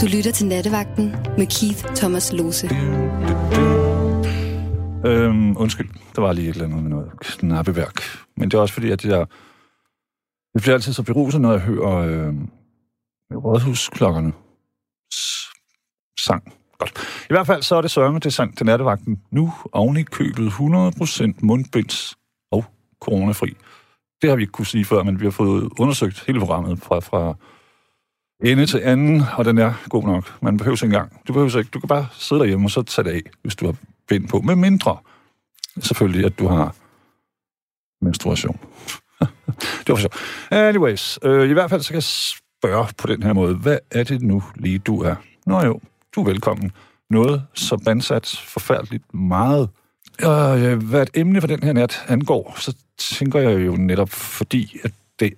Du lytter til Nattevagten med Keith Thomas Lose. Øhm, undskyld, der var lige et eller andet med noget knappeværk. Men det er også fordi, at jeg, jeg bliver altid så beruset, når jeg hører øh, rådhusklokkerne sang. Godt. I hvert fald så er det sørme det sang til nattevagten. Nu oven i købet 100% mundbinds og coronafri. Det har vi ikke kunne sige før, men vi har fået undersøgt hele programmet fra, fra ende til anden, og den er god nok. Man behøver ikke engang. Du behøver ikke. Du kan bare sidde derhjemme og så tage det af, hvis du har bind på. Med mindre, selvfølgelig, at du har menstruation. det var for sjovt. Anyways, øh, i hvert fald så kan jeg spørge på den her måde. Hvad er det nu lige, du er? Nå jo, du er velkommen. Noget så bandsat forfærdeligt meget. Og øh, hvad et emne for den her nat angår, så tænker jeg jo netop, fordi at det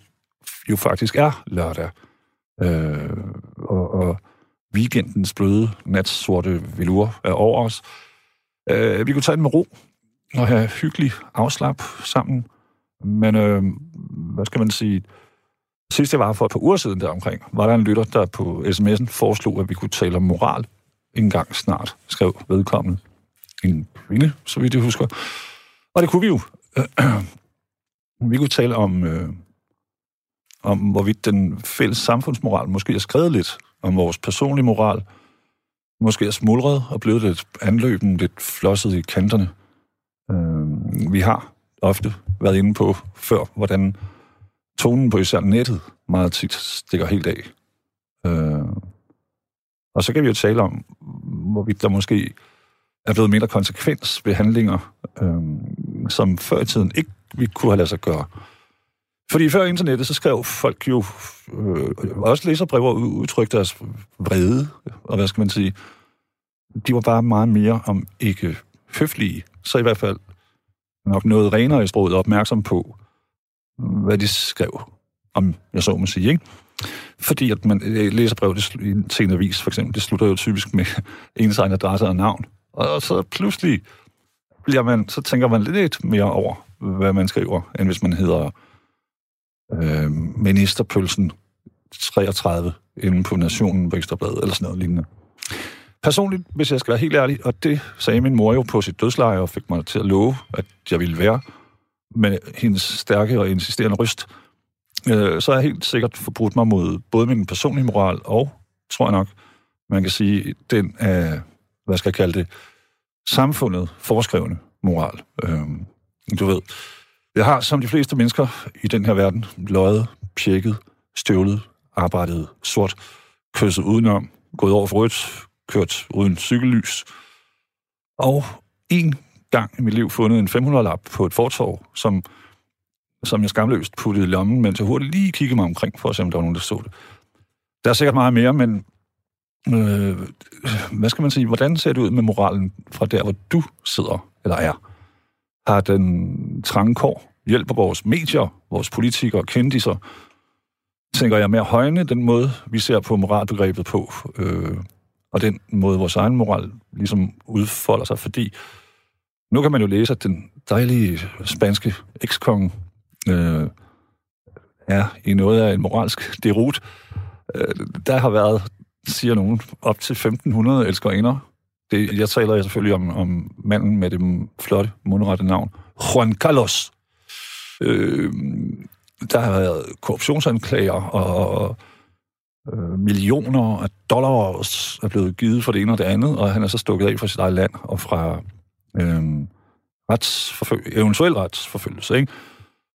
jo faktisk er lørdag, øh, og, og weekendens bløde, natsorte velure er over os. Øh, vi kunne tage den med ro og have hyggelig afslap sammen. Men øh, hvad skal man sige? Sidst jeg var for et par uger siden der omkring, var der en lytter, der på sms'en foreslog, at vi kunne tale om moral en gang snart, skrev vedkommende. En kvinde, så vidt jeg husker. Og det kunne vi jo. vi kunne tale om, øh, om hvorvidt den fælles samfundsmoral måske er skrevet lidt om vores personlige moral, måske er smuldret og blevet lidt anløben, lidt flosset i kanterne. Øh, vi har ofte været inde på før, hvordan tonen på især nettet meget tit stikker helt af. Øh, og så kan vi jo tale om, hvorvidt der måske er blevet mindre konsekvens ved handlinger, øh, som før i tiden ikke vi kunne have ladet sig gøre. Fordi før internettet, så skrev folk jo øh, også læserbreve og udtrykte deres vrede, og hvad skal man sige, de var bare meget mere om ikke høflige, så i hvert fald nok noget renere i sproget opmærksom på, hvad de skrev om, jeg så må sige, ikke? Fordi at man øh, læser brev til en avis, for eksempel, det slutter jo typisk med ens egen adresse og navn. Og så pludselig bliver man, så tænker man lidt mere over, hvad man skriver, end hvis man hedder øh, ministerpølsen 33 inde på Nationen på Ekstrabladet, eller sådan noget lignende. Personligt, hvis jeg skal være helt ærlig, og det sagde min mor jo på sit dødsleje, og fik mig til at love, at jeg ville være, med hendes stærke og insisterende ryst, øh, så er jeg helt sikkert forbrudt mig mod både min personlige moral og, tror jeg nok, man kan sige, den af, hvad skal jeg kalde det, samfundet foreskrevne moral. Øh, du ved, jeg har som de fleste mennesker i den her verden løjet, pjekket, støvlet, arbejdet sort, kysset udenom, gået over for rødt, kørt uden cykellys, og en gang i mit liv fundet en 500-lap på et fortorv, som, som jeg skamløst puttede i lommen, mens jeg hurtigt lige kiggede mig omkring, for at se, om der var nogen, der så det. Der er sikkert meget mere, men øh, hvad skal man sige, hvordan ser det ud med moralen fra der, hvor du sidder eller er? Har den trange kår hjælper vores medier, vores politikere og kendiser, tænker jeg mere højne den måde, vi ser på moralbegrebet på, øh, og den måde, vores egen moral ligesom udfolder sig, fordi nu kan man jo læse, at den dejlige spanske ekskonge øh, er i noget af en moralsk derut. Øh, der har været, siger nogen, op til 1500 elskerinder. Det, jeg taler selvfølgelig om, om manden med det flotte, mundrette navn, Juan Carlos. Øh, der har været korruptionsanklager, og øh, millioner af dollars er blevet givet for det ene og det andet, og han er så stukket af fra sit eget land og fra øh, retsforføl- eventuel retsforfølgelse. Ikke?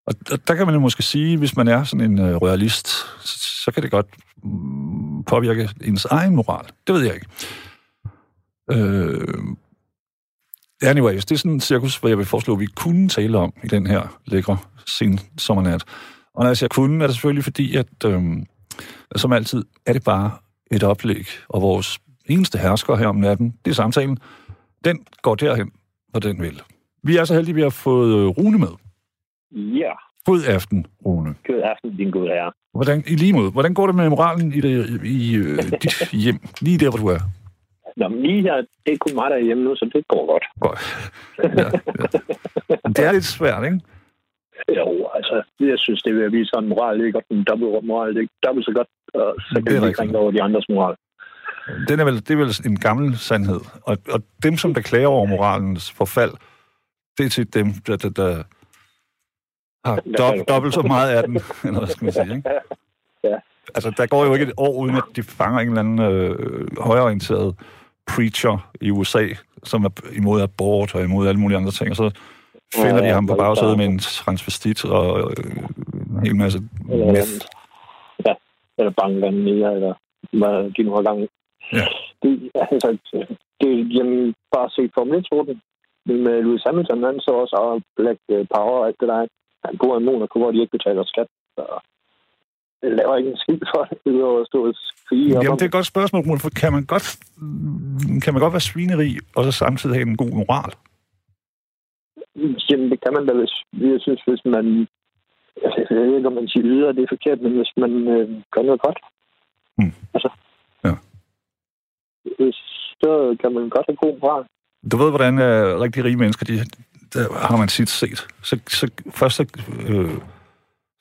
Og der kan man jo måske sige, hvis man er sådan en øh, royalist, så, så kan det godt mm, påvirke ens egen moral. Det ved jeg ikke. Øh, anyways, det er sådan en cirkus, hvor jeg vil foreslå, at vi kunne tale om i den her lækre sen sommernat. Og når jeg siger kunne, er det selvfølgelig fordi, at øh, som altid er det bare et oplæg, og vores eneste hersker her om natten, det er samtalen. Den går derhen, hvor den vil. Vi er så heldige, at vi har fået øh, Rune med. Ja. God aften, Rune. God aften, din gode herre. Hvordan, I lige måde, hvordan går det med moralen i, det, i øh, dit hjem, lige der, hvor du er? Nå, men lige her, det er kun mig derhjemme nu, så det går godt. Godt. Ja, ja. Det er lidt svært, ikke? Jo, altså, jeg synes, det vil vise sådan moral, det er godt en dobbelt moral, det er dobbelt så godt, og så kan vi ikke over de andres moral. Den er vel, det er vel en gammel sandhed. Og, og dem, som der klager over moralens forfald, det er til dem, der, der, der har dob, dobbelt så meget af den, eller hvad skal man sige, ikke? Ja. Altså, der går jo ikke et år, uden at de fanger en eller anden øh, højorienteret preacher i USA, som er imod abort og imod alle mulige andre ting, og så finder Ja, de ham på bagsædet med en transvestit og øh, en hel masse Eller, meth. ja, eller mere, eller hvad de nu har gang i. Ja. Det, altså, det er jamen, bare se Formel 1 med Lewis Hamilton, han så også og Black Power og alt det der. Han bor i Monaco, hvor de ikke betaler skat. Så laver ikke en skid for det, udover at stå og skrige. Jamen, det er et godt spørgsmål, Rune, for kan man godt, kan man godt være svineri, og så samtidig have en god moral? Jamen, det kan man da, hvis jeg synes, hvis man... Altså, jeg ved ikke, om man siger yder, det er forkert, men hvis man øh, gør noget godt. Mm. Altså. Ja. Så kan man godt have god moral. Du ved, hvordan uh, rigtig rige mennesker, de, der har man tit set. Så, så først så, øh,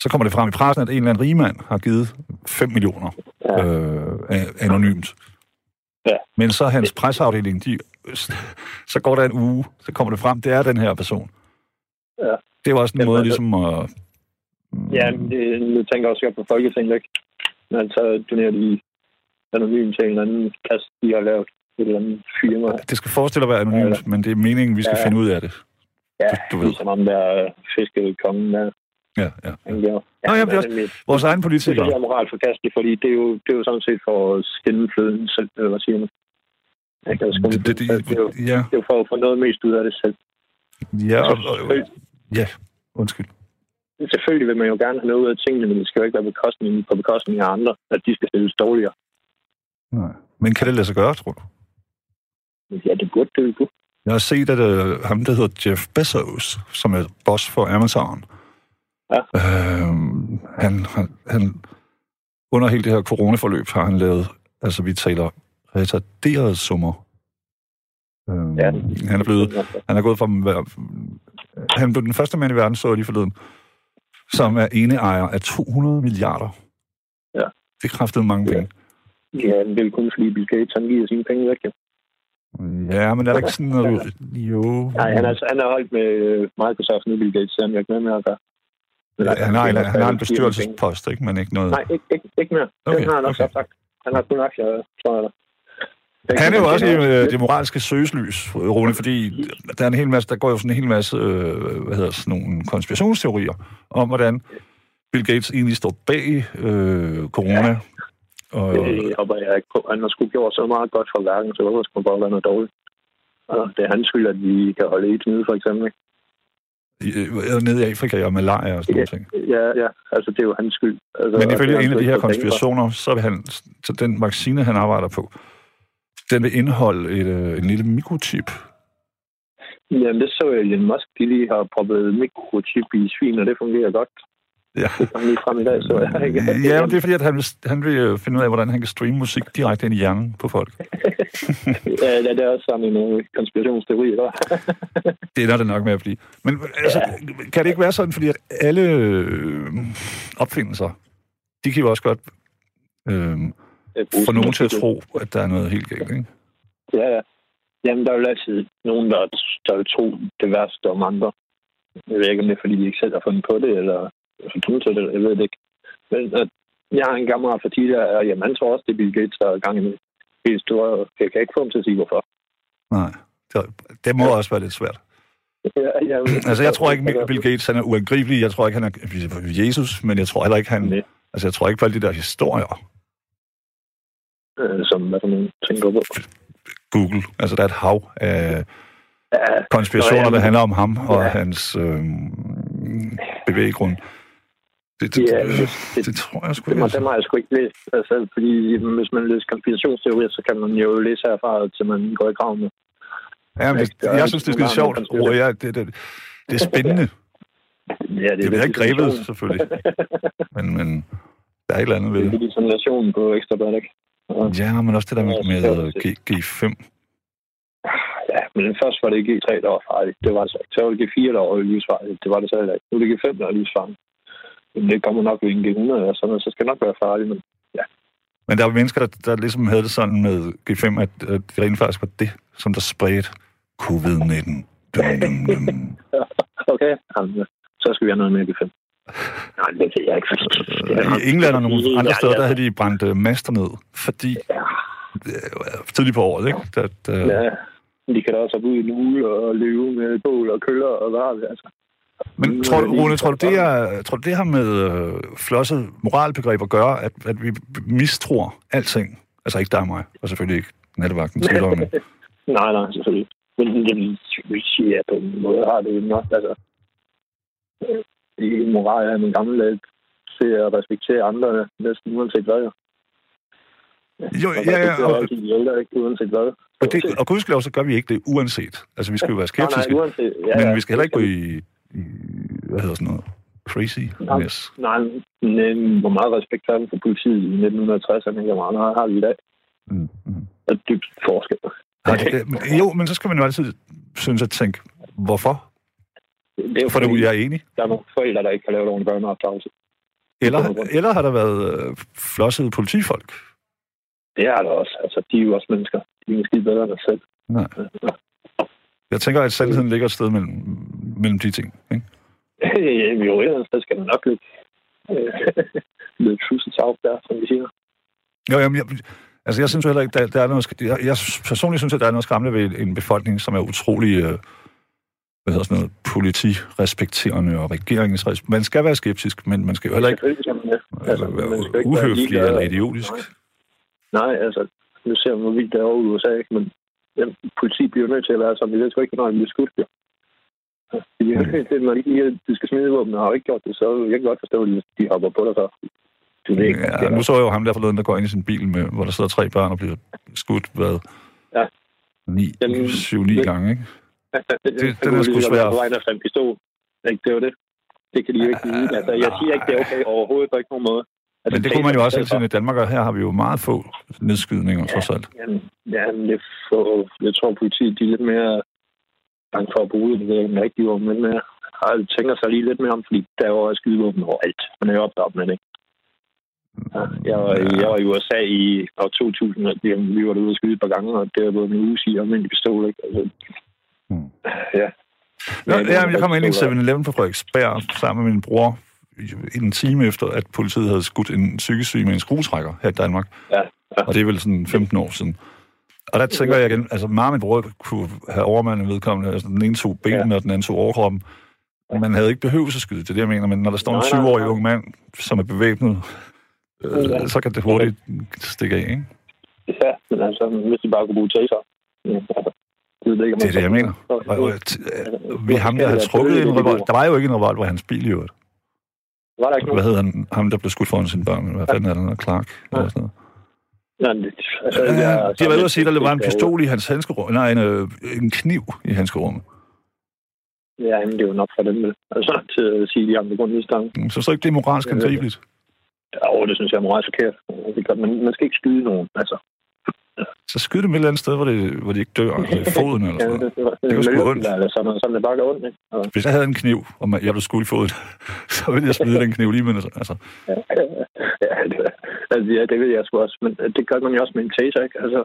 så kommer det frem i pressen, at en eller anden rigmand har givet 5 millioner Ja. øh, anonymt. Ja. Men så hans presseafdeling, de, så går der en uge, så kommer det frem, det er den her person. Ja. Det var også en Jamen, måde ligesom at... Ja, det, nu tænker jeg også på Folketinget, ikke? Men så donerer de anonymt til en eller anden kasse, de har lavet et eller andet firma. Det skal forestille at være anonymt, Ja. men det er meningen, vi skal Ja. finde ud af det. Ja, du- du ved. ligesom om der er fiskekongen der. Ja, ja. Han gjorde. Nå, jamen, det er også- Vores egen Det politikere. jeg er moralt forkasteligt, fordi det er jo, det er jo sådan set for at skænde fløden selv, eller hvad siger man? Det, det, det, det, er jo, ja, det er jo for at få noget mest ud af det selv. ja, og, og, ja, undskyld. Selvfølgelig vil man jo gerne have noget ud af tingene, men det skal jo ikke være bekostning, på bekostning af andre, at de skal stilles dårligere. Nej. Men kan det lade sig gøre, tror du? Ja, det burde det jo. Jeg har set, at øh, ham, der hedder Jeff Bezos, som er boss for Amazon, Ja. øh, han, han, han, under hele det her coronaforløb har han lavet, altså vi taler retarderede summer. Øh, Ja. Han er blevet, han er gået fra, han blev den første mand i verden, så jeg lige forleden, som er eneejer af 200 milliarder. Ja. Det er kraftet mange Ja. penge. Ja, det er jo kun fordi Bill Gates, han giver sine penge væk, jo. Ja, men er der ikke sådan noget... Jo. Nej, han er, han er holdt med øh, Microsoft nu, Bill Gates, så han har ikke med med at gøre. Men altså, han, har, han har en bestyrelsespost, ikke? Men ikke noget... Nej, ikke, ikke, ikke mere. Okay, den har han også okay. okay. sagt. Han har kun aktier, tror jeg. Den Han er jo også i øh, det moralske søgeslys, Rune, fordi der er en hel masse, der går jo sådan en hel masse, øh, hvad hedder sådan nogle konspirationsteorier om, hvordan Bill Gates egentlig står bag øh, corona. Og, Det håber jeg ikke på. Han har sgu gjort så meget godt for verden, så hvorfor skulle man bare være noget dårligt? Og det er hans skyld, at vi kan holde et nede, for eksempel. ikke? Øh, nede i Afrika og malaria og sådan noget ting. Ja, ja, altså det er jo hans skyld. Altså, Men ifølge altså, en af de her konspirationer, så vil han, så den vaccine, han arbejder på, den vil indeholde et, øh, en lille mikrochip. Jamen, det så Elon Musk, de lige har proppet mikrochip i svin, og det fungerer godt. Ja. Det kom lige frem i dag, så jeg ikke. Ja, men det er fordi, at han vil, han vil øh, finde ud af, hvordan han kan streame musik direkte ind i hjernen på folk. ja, det er også sådan en øh, konspirationsteori, eller? Det ender det nok med at blive. Men altså, kan det ikke være sådan, fordi at alle øh, opfindelser, de kan jo også godt øh, få nogen til at tro, at der er noget helt galt, ikke? Ja, ja. Jamen, der er jo altid nogen, der, der vil tro det værste om andre. Jeg ved ikke, om det er, fordi de ikke selv har fundet på det, eller for dumme til det, jeg ved det ikke. Men at jeg har en gammel fra tidligere, og jamen, han tror også, det er Bill Gates, der er gang i det. Helt store. Jeg kan ikke få ham til at sige, hvorfor. Nej. Det, må også være lidt svært. Ja, ja, Altså, jeg tror ikke, Bill Gates han er uangribelig. Jeg tror ikke, han er Jesus, men jeg tror heller ikke, han... Nej. Altså, jeg tror ikke på alle de der historier. Øh, som hvad nogle tænker på. Google. Altså, der er et hav af Ja, konspirationer, der handler om ham og Ja. hans øh, bevæggrund. Det, det, Ja, det, det- det, det tror jeg sgu det, ikke. må, altså. det må jeg sgu ikke læse altså, fordi hvis man læser konspirationsteorier, så kan man jo læse herfra, til man går i graven med. Ja, men det, Det er jeg synes, det er skide sjovt. Ord, ja, det, det, det er spændende. Ja, Det bliver ikke grebet, selvfølgelig. Men, men der er et eller andet ved Det det. er disseminationen på Ekstrabladet, ikke? Og, Ja, men også det der med, med G, G5. ja, men først var det G3, der var farligt. Det var det så ikke. Så var det G4, der var livsfarligt. Det var det så heller ikke. Nu er det G5, der er livsfarligt. Men det kommer nok ved en G100 og sådan noget, så skal det nok være farligt. Men Men der var mennesker, der, der ligesom havde det sådan med G5, at, at det rent faktisk var det, som der spredte covid-19. Dum, dum, dum. Okay, Jamen, så skal vi have noget med G5. Nej, det kan jeg ikke. Øh, I England og nogle andre steder, der havde de brændt øh, master ned, fordi Ja, øh, tidligt på året, ikke? At, øh, ja. De kan da også hoppe ud i en uge og løbe med bål og køller og varme, altså. Men tror du, Rune, tror du, det, er, tror du, det har med øh, flosset moralbegreb at gøre, at, at vi mistror alting? Altså ikke dig og mig, og selvfølgelig ikke nattevagten til. Nej, nej, selvfølgelig. Men det vil sige, at på en måde har det nok, altså... øh, I moral er min gamle lag til at respektere andre næsten uanset hvad. Jo, Jo, Og ja, ja, og, altid de ældre, ikke uanset hvad. og, det, og gudskelov, så gør vi ikke det uanset. Altså, vi skal jo være skeptiske, Nej, nej, uanset. Ja, men vi skal heller ikke gå i hvad hedder sådan noget, crazy. Nej. Yes. Nej, men hvor meget respekt har for politiet i 1960'erne, hvor meget har vi i dag? Mm, mm. Det er dybt forskel. Nej, det, jo, men så skal man jo altid synes at tænke, hvorfor? Det er jo For det, fordi, jeg er enig. der er nogle forældre, der ikke kan lave nogen børneopdragelse. Eller, eller har der været øh, flossede politifolk? Det er der også. Altså, de er jo også mennesker. De er måske bedre end os selv. Nej. Jeg tænker, at sandheden ligger et sted mellem, mellem de ting. Ikke? Jo, et eller andet sted skal der nok lidt, lidt trussel der, som vi siger. Jo, jamen, jeg, altså jeg synes jo heller ikke, der, der er noget, jeg, jeg personligt synes, at der er noget skræmmende ved en befolkning, som er utrolig, øh, hvad hedder sådan noget, politirespekterende og regeringsrespekterende. Man skal være skeptisk, men man skal jo heller ikke man altså, man skal ikke uhøflig eller idiotisk. Nej. Altså, nu ser man, vildt det er over i USA, ikke? men jamen, politi bliver nødt til at være sådan. Vi ved sgu ikke, hvornår de bliver skudt. Jo. Ja, De, mm. når de, de, de skal smide våben og har ikke gjort det, så jeg kan godt forstå, at de, hopper på dig så. Du ved ikke, Ja, nu så jeg jo ham der forleden, der går ind i sin bil, med, hvor der sidder tre børn og bliver skudt, hvad? Ja. Ni, syv, ni det- gange, ikke? det, det- den er sgu svær. På vejen efter en pistol. Ikke, det er jo det. Det kan de jo ikke vide. Altså, jeg siger ikke, det er okay overhovedet på ikke nogen måde. Altså, Men det kunne man jo også hele tiden i Danmark, og her har vi jo meget få nedskydninger, trods alt. Jamen, ja, men det for, jeg tror, politiet de er lidt mere bange for at bruge det. Det den rigtige ord, men jeg har tænker sig lige lidt mere om, fordi der er jo også skydevåben overalt. Man er jo opdaget, men ikke. Ja, jeg, var, i- jeg var i USA i år 2000, og vi- vi var derude og skyde et par gange, og det var både en uge i almindelig pistol, ikke? Altså, Hmm. ja. Nå, Ja, det ja, var jeg kom ind i en pistoler. 7-Eleven på Frederiksberg sammen med min bror en time efter, at politiet havde skudt en psykisk syg med en skruetrækker her i Danmark. Ja, ja. Og det er vel sådan 15 år siden. Og der tænker jeg igen, altså meget min bror kunne have overmandet vedkommende, altså den ene tog benene, og den anden tog overkroppen. Man havde ikke behøvet at skyde, det er det, jeg mener, men når der står en Nej, nej, 7-årig nej. ung mand, som er bevæbnet, øh, så kan det hurtigt stikke af, ikke? Ja, men altså, hvis de bare kunne bruge taser. Ja, det, er det, er jeg mener. Og, og, t- øh, vi ham, der havde trukket en revolver. Der var jo ikke en revolver i hans bil, i øvrigt. Var der ikke Hvad hedder han? Ham, der blev skudt foran sine børn. Hvad fanden er det, der Clark? Eller sådan noget. Nej, det, altså, Ja, de har været ude at sige, at der var en pistol i hans handskerum. Nej, en, øh, en kniv i handskerummet. Ja, men det er jo nok for dem, vel. Altså, til at sige, at de har en grund mistanke. Så så ikke det er moralsk Ja, det. angribeligt. Ja, det synes jeg er moralsk forkert. Det er godt, men man skal ikke skyde nogen, altså. Så skyd dem et eller andet sted, hvor, det, hvor de ikke dør, altså i foden eller sådan noget. det, det, Det var sgu ondt. Eller sådan, noget, sådan det bare går ondt, ikke? Og, Hvis jeg havde en kniv, og man- jeg blev skudt i foden, så ville jeg smide den kniv lige med. Altså, ja, ja, det, altså, ja, det ved jeg sgu også, men det gør man jo også med en taser, ikke? Altså,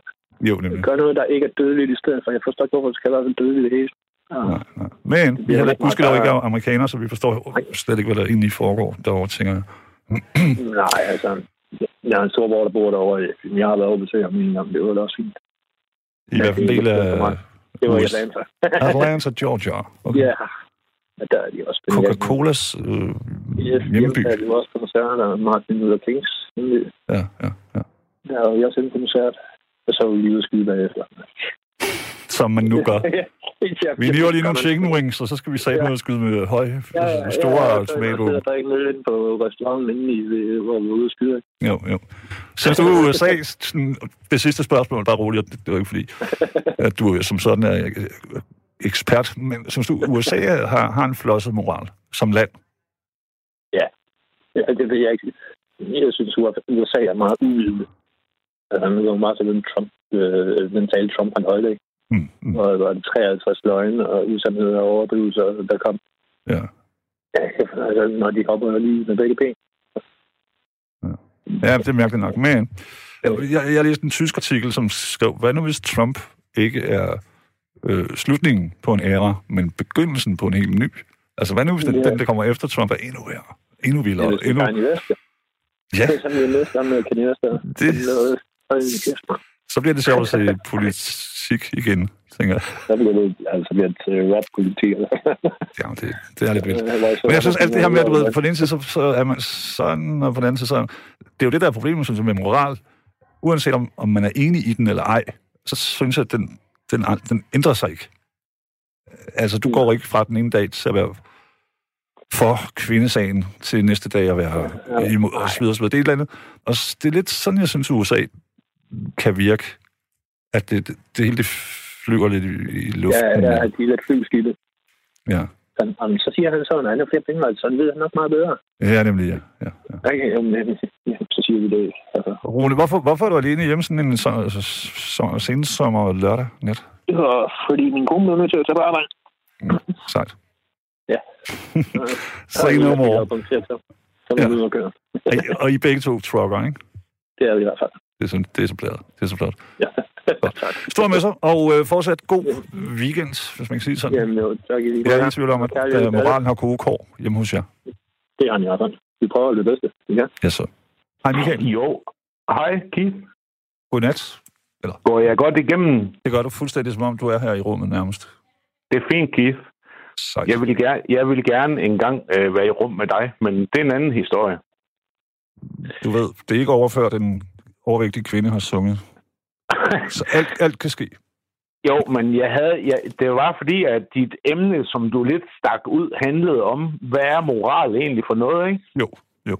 jo, nemlig. gør noget, der ikke er dødeligt i stedet for. Jeg forstår ikke, hvorfor det skal være dødeligt det hele. Ja. Nej, nej. Men vi er heller ikke ikke er amerikanere, så vi forstår slet ikke, hvad der egentlig foregår derovre, tænker jeg. Nej, altså, jeg har en stor bror, der bor derovre. Jeg har været over besøg ham en gang, det var da også fint. I hvert fald del af Det var. Atlanta. Atlanta, Georgia. Okay. Ja, og der er de også Coca-Colas øh, Yes, hjemby. hjemme er de også koncert, og Martin Luther Kings. Ja, ja, ja. Der er jo også en koncert, og så er vi lige ude at skyde bagefter. Som man nu gør. ja, Vi lever lige nogle chicken wings, og så skal vi sætte noget og skyde med høje, Ja, ja, store ja, ja, automatvåben. Der er ikke noget inde på restauranten inde i, hvor vi er ude at skyde. Jo, jo. Synes du, USA, sådan, det sidste spørgsmål, bare roligt, det er jo ikke fordi, at du som sådan er øh, ekspert, men synes du, USA har, har en flosset moral som land? Ja, det ved jeg ikke. Jeg synes, at USA er meget uvidende. Altså, han er meget til den Trump, øh, den tale Trump, han holdt, ikke? Mm, mm, Og der var det 53 løgne og usandheder og overdrivelser, der kom. ja. Ja, altså, når de hopper lige med begge ben. ja, det er mærkeligt nok. Men Jeg, jeg, jeg læste en tysk artikel, som skrev, hvad nu hvis Trump ikke er øh, slutningen på en æra, men begyndelsen på en helt ny? Altså, hvad nu hvis den, Ja. den der kommer efter Trump, er endnu værre, endnu vildere, Eller endnu... Kanye West. Ja, Det er sådan, vi er med der. Det- så bliver det sjovt at se politik igen, tænker jeg. Så bliver det, altså, bliver det til rap-politik. eller? Ja, det, det er lidt vildt. Hvor så- Men jeg synes, alt det her med, at du ved, på den ene side, så, så er man sådan, og på den anden side, så... Det er jo det, der er problemet, synes jeg, med moral. Uanset om, om man er enig i den eller ej, så synes jeg, at den, den, den ændrer sig ikke. Altså, du går ikke fra den ene dag til at være for kvindesagen til næste dag at være imod, og så videre, så videre. Det er et eller andet. Og det er lidt sådan, jeg synes, USA kan virke. At det, det, det hele det flyver lidt i, i Ja, luften. ja, de er lidt flyveskidte. ja. Så, jamen, så siger han så, at han er flere penge, så ved han nok meget bedre. ja nemlig, ja. ja, ja. Okay, jamen, ja, så siger vi det. Altså, Rune, hvorfor, hvorfor er du alene hjemme sådan en så, så, så, sensommer lørdag nat? det var, fordi min kone blev nødt til at tage på arbejde. Sejt. Ja. Say no more. Så er Ja. vi ude køre. Og I- Og I begge to trucker, ikke? Det er vi i hvert fald. Det er så, det er så flot. Det er så flot. Ja. tak. Stor med sig, og øh, fortsat god weekend, hvis man kan sige sådan. Jamen jo, tak i lige Jeg er i tvivl om, at øh, moralen har gode kår hjemme hos jer. Det har han i hvert fald. Vi prøver det bedste. Ja. Ja, så. Hej Michael. Jo. Hej, Keith. Godnat. Går jeg godt igennem? Det gør du fuldstændig, som om du er her i rummet nærmest. Det er fint, Keith. Sejt. Jeg vil gerne, jeg vil gerne en gang øh, være i rum med dig, men det er en anden historie. Du ved, det er ikke overført, en overvægtig kvinde har sunget. Så alt, alt kan ske. jo, men jeg havde, jeg, det var fordi, at dit emne, som du lidt stak ud, handlede om, hvad er moral egentlig for noget, ikke? Jo, jo.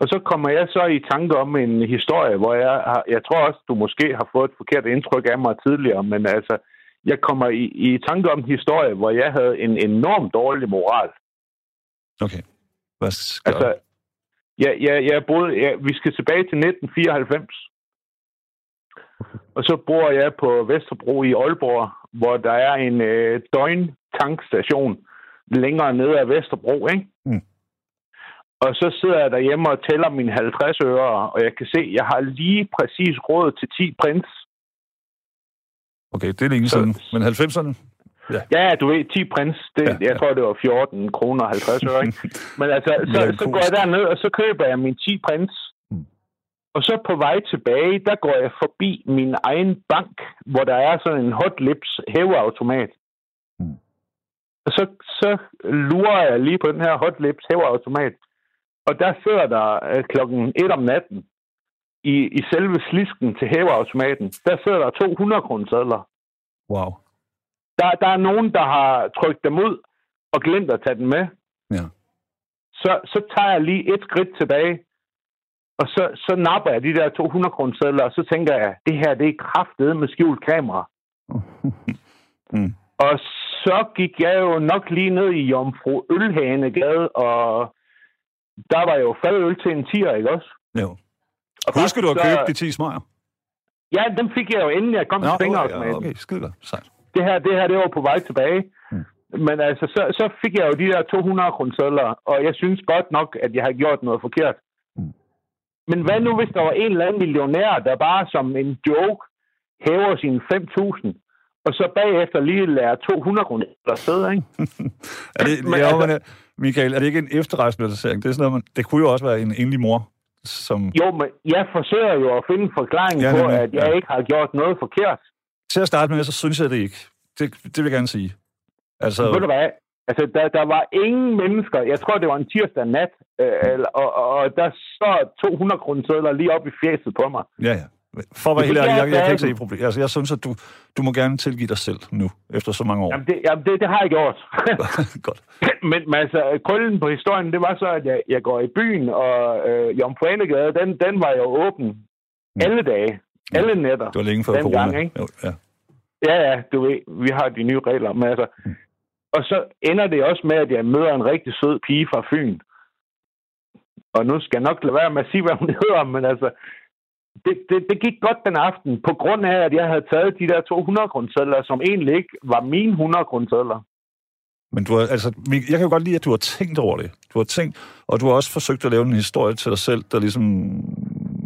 Og så kommer jeg så i tanke om en historie, hvor jeg har, jeg tror også, du måske har fået et forkert indtryk af mig tidligere, men altså, jeg kommer i, i tanke om en historie, hvor jeg havde en enormt dårlig moral. Okay. Hvad skal Altså, ja, ja, jeg boede, ja, vi skal tilbage til 1994. Og så bor jeg på Vesterbro i Aalborg, hvor der er en øh, døgntankstation længere nede af Vesterbro, ikke? Mm. Og så sidder jeg derhjemme og tæller mine 50 øre, og jeg kan se, at jeg har lige præcis råd til 10 prins. Okay, det er længe siden. Men 90'erne? Ja, du ved, 10 prins, det, Ja, ja, ja. jeg tror, det var 14 kroner og 50 øre, ikke? Men altså, så, Ja, så går jeg derned, og så køber jeg min 10 prins. Og så på vej tilbage, der går jeg forbi min egen bank, hvor der er sådan en hot lips hæveautomat. Mm. Og så, så lurer jeg lige på den her hot lips hæveautomat. Og der sidder der øh, klokken 1 om natten, i, i selve slisken til hæveautomaten, der sidder der 200 kroner. Wow. Der, der er nogen, der har trykt dem ud og glemt at tage dem med. Ja. Så, så tager jeg lige et skridt tilbage, og så, så napper jeg de der 200 kroner og så tænker jeg, det her det er kraftet med skjult kamera. Mm. Og så gik jeg jo nok lige ned i Jomfru Ølhanegade, og der var jo fadøl til en tier, ikke også? Jo. Og Husker du at købe så- de 10 smager? Ja, dem fik jeg jo inden jeg kom til okay, fingerautomaten. ja, okay, skide godt. Sejt. det her, det her, det var på vej tilbage. Mm. Men altså, så, så fik jeg jo de der 200 kroner og jeg synes godt nok, at jeg har gjort noget forkert. Mm. Men hvad nu, hvis der var en eller anden millionær, der bare som en joke hæver sine 5.000, og så bagefter lige lærer 200 kroner sidde, ikke? Er det, Men altså- men, øh, Michael, er det ikke en efterrationalisering? Det, er sådan noget, man, det kunne jo også være en enlig mor, som Jo, men jeg forsøger jo at finde en forklaring Ja, på, nemlig, at jeg ja. ikke har gjort noget forkert. til at starte med, så synes jeg det ikke. Det, det vil jeg gerne sige. Altså, Så... Ved du hvad? Altså, der, der var ingen mennesker, jeg tror, det var en tirsdag nat, øh, og, og, der så 200 kroner lige op i fjeset på mig. ja, ja. For at være helt ærlig, jeg jeg, kan ikke sige. se problemet. Altså, jeg synes, at du, du må gerne tilgive dig selv nu, efter så mange år. Jamen, det, jamen, det, det har jeg gjort. Godt. men, men altså, krøllen på historien, det var så, at jeg, jeg går i byen, og øh, Jomfru Anegade, den, den var jo åben alle dage, alle nætter. Det var længe før corona. gang, ikke? Jo, ja. Ja, ja, du ved, vi har de nye regler. Men altså, og så ender det også med, at jeg møder en rigtig sød pige fra Fyn. Og nu skal jeg nok lade være med at sige, hvad hun hedder, men altså, det, det, det gik godt den aften, på grund af, at jeg havde taget de der 200 kroner som egentlig ikke var mine 100 kroner Men du har, altså, jeg kan jo godt lide, at du har tænkt over det. Du har tænkt, og du har også forsøgt at lave en historie til dig selv, der ligesom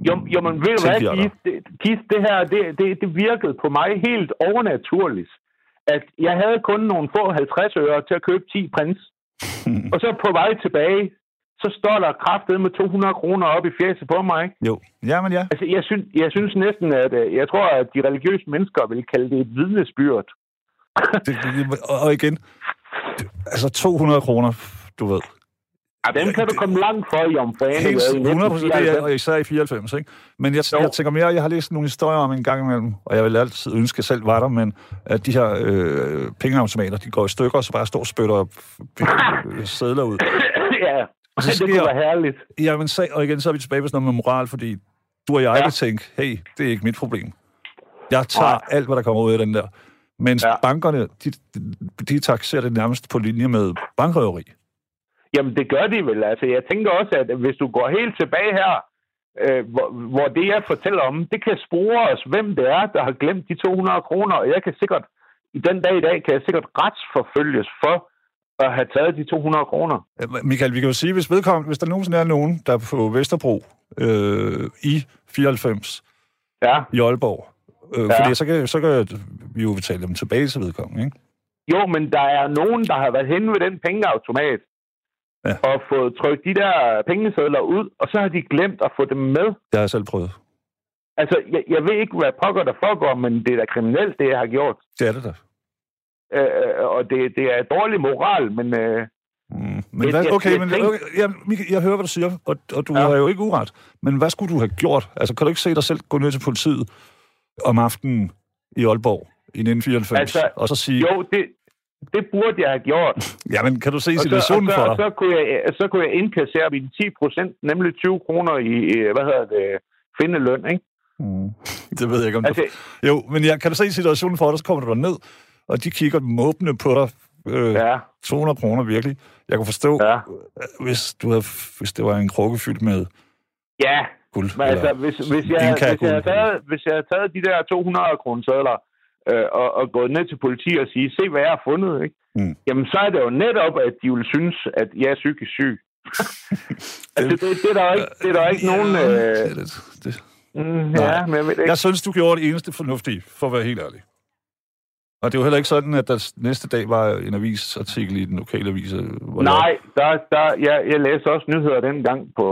Jo, jo men ved du hvad, Keith, det, det her, det, det, det virkede på mig helt overnaturligt. At jeg havde kun nogle få 50 øre til at købe 10 prins. og så på vej tilbage, så står der kraftet med 200 kroner op i fjeset på mig, ikke? Jo, jamen ja. Altså, jeg synes, jeg synes næsten, at øh, jeg tror, at de religiøse mennesker vil kalde det et vidnesbyrd. Det, og igen, altså 200 kroner, du ved. Ja, dem kan du komme langt for i omfane. Helt 100 procent, det og især i 94, ikke? Men jeg, jeg tænker mere, jeg har læst nogle historier om en gang imellem, og jeg vil altid ønske, at jeg selv var der, men at de her øh, pengeautomater, de går i stykker, og så bare står og spytter øh, sædler ud. ja, Og så det kunne sker- være herligt. Jamen, sag, og igen, så er vi tilbage på sådan noget med moral, fordi du og jeg Ja. kan tænke, hey, det er ikke mit problem. Jeg tager Nej. alt, hvad der kommer ud af den der. Mens Ja. bankerne, de, de taxerer det nærmest på linje med bankrøveri. Jamen, det gør de vel. Altså, jeg tænker også, at hvis du går helt tilbage her, øh, hvor, hvor det, jeg fortæller om, det kan spore os, hvem det er, der har glemt de 200 kroner, og jeg kan sikkert, i den dag i dag, kan jeg sikkert retsforfølges for at have taget de 200 kroner. Øh, Michael, vi kan jo sige, hvis vedkommende, hvis der nogensinde er nogen, der er på Vesterbro øh, i 94 Ja. i Aalborg, øh, Ja. fordi så kan, så kan vi jo betale dem tilbage til vedkommende, ikke? Jo, men der er nogen, der har været hen ved den pengeautomat Ja. og fået trykt de der pengesedler ud, og så har de glemt at få dem med. Det har jeg selv prøvet. Altså, jeg, jeg ved ikke, hvad pokker der foregår, men det er da kriminelt, det jeg har gjort. Det er det da. Øh, og det, det er dårlig moral, men øh, Mm. Men Jeg- hvad, jeg- okay, jeg men okay, Michael, jeg hører, hvad du siger, og, og du Ja. har jo ikke uret. Men hvad skulle du have gjort? Altså, kan du ikke se dig selv gå ned til politiet om aftenen i Aalborg i 1994, Altså, altså, og så sige, jo, det, det burde jeg have gjort. jamen, kan du se Og så, og, situationen så, for og dig? så, kunne jeg, så kunne jeg indkassere mine 10 procent, nemlig 20 kroner i, hvad hedder det, findeløn, ikke? Mm. Det ved jeg ikke, om Altså, du... Jo, men jeg, kan du se situationen for dig, så kommer du ned, og de kigger måbende på dig. Øh, ja. ja, 200 kroner virkelig. Jeg kunne forstå, ja. øh, hvis, du havde, hvis det var en krukke fyldt med Ja, guld. men altså, hvis, hvis, jeg, hvis, jeg havde taget, hvis jeg havde taget de der 200 kroner sædler, øh, og, og gået ned til politiet og sige, se hvad jeg har fundet, ikke? Mm. Jamen, så er det jo netop, at de vil synes, at jeg er psykisk syg. altså, det, det, er der ikke, det er der ikke nogen... Ja, Øh, det det. det. mm, Nej. ja, men jeg ved ikke. Jeg synes, du gjorde det eneste fornuftige, for at være helt ærlig. Og det var heller ikke sådan, at der næste dag var en avisartikel i den lokale avis. Hvor Nej, der, der, jeg, jeg læste også nyheder dengang på,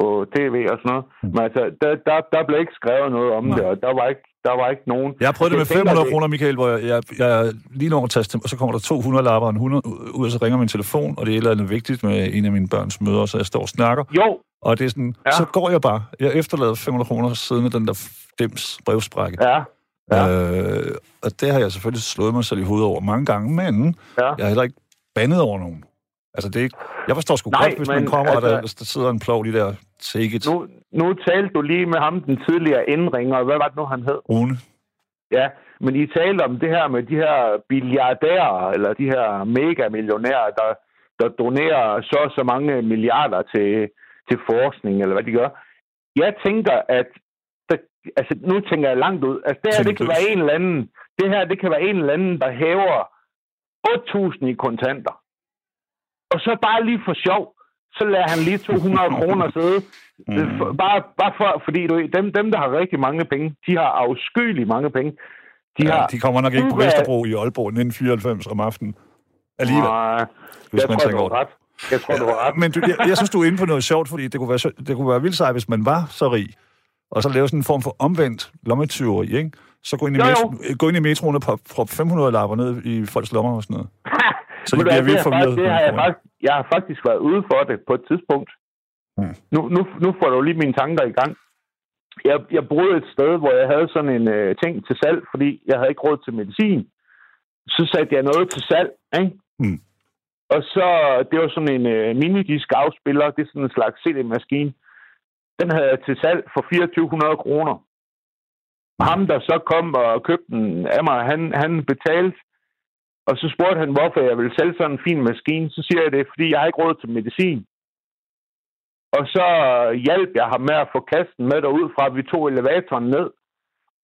på tv og sådan noget. Men altså, der, der, der blev ikke skrevet noget om Mm. Nej. det, og der var ikke, der var ikke nogen... Jeg har prøvet det med Jeg tænker, 500 det- kroner, Michael, hvor jeg, jeg, jeg lige når at taste, og så kommer der 200 lapper og en 100 ud, og så ringer min telefon, og det er et eller andet vigtigt med en af mine børns møder, så jeg står og snakker. Jo, Og det er sådan, Ja. så går jeg bare. Jeg efterlader 500 kroner siden af den der dems brevsprække. ja, ja. Øh, og det har jeg selvfølgelig slået mig selv i hovedet over mange gange, men ja. jeg har heller ikke bandet over nogen. Altså, det er ikke... Jeg forstår sgu Nej, godt, hvis man men kommer, altså, og altså- der, der sidder en plov lige der. It. Nu, nu talte du lige med ham, den tidligere indringer, og hvad var det nu, han hed? Rune. Ja, men I talte om det her med de her billiardærer, eller de her megamillionærer, der, der donerer så og så mange milliarder til, til forskning, eller hvad de gør. Jeg tænker, at der, altså, nu tænker jeg langt ud. Altså, det her, det kan være en eller anden, det her, det kan være en eller anden, der hæver 8.000 i kontanter. Og så bare lige for sjov, så lader han lige 200 kroner sidde. Mm. Bare, bare for, fordi du, dem, dem, der har rigtig mange penge, de har afskyeligt mange penge. De Ja, har... de kommer nok ikke på. Vesterbro i Aalborg 1994 om aftenen. Alligevel, Nej, hvis jeg man tror, tænker over det. ret. Jeg tror, du har ret. Men du, jeg, jeg synes, du er inde på noget sjovt, fordi det kunne være, det kunne være vildt sejt, hvis man var så rig, og så lave sådan en form for omvendt lommetyveri, ikke? Så gå ind i, Jo, jo. metro, gå ind i metroen og prop- prop 500 lapper ned i folks lommer og sådan noget. Så de bliver vildt forvirret. Det har jeg, faktisk, jeg har faktisk været ude for det på et tidspunkt. Hmm. Nu, nu, nu får du lige mine tanker i gang. Jeg, jeg boede et sted, hvor jeg havde sådan en øh, ting til salg, fordi jeg havde ikke råd til medicin. Så satte jeg noget til salg, ikke? Hmm. Og så, det var sådan en øh, minidisk afspiller, det er sådan en slags CD-maskine. Den havde jeg til salg for 2400 kroner. Ham, der så kom og købte den af mig, han, han betalte og så spurgte han, hvorfor jeg ville sælge sådan en fin maskine. Så siger jeg det, fordi jeg har ikke råd til medicin. Og så hjalp jeg ham med at få kasten med derud fra, at vi tog elevatoren ned.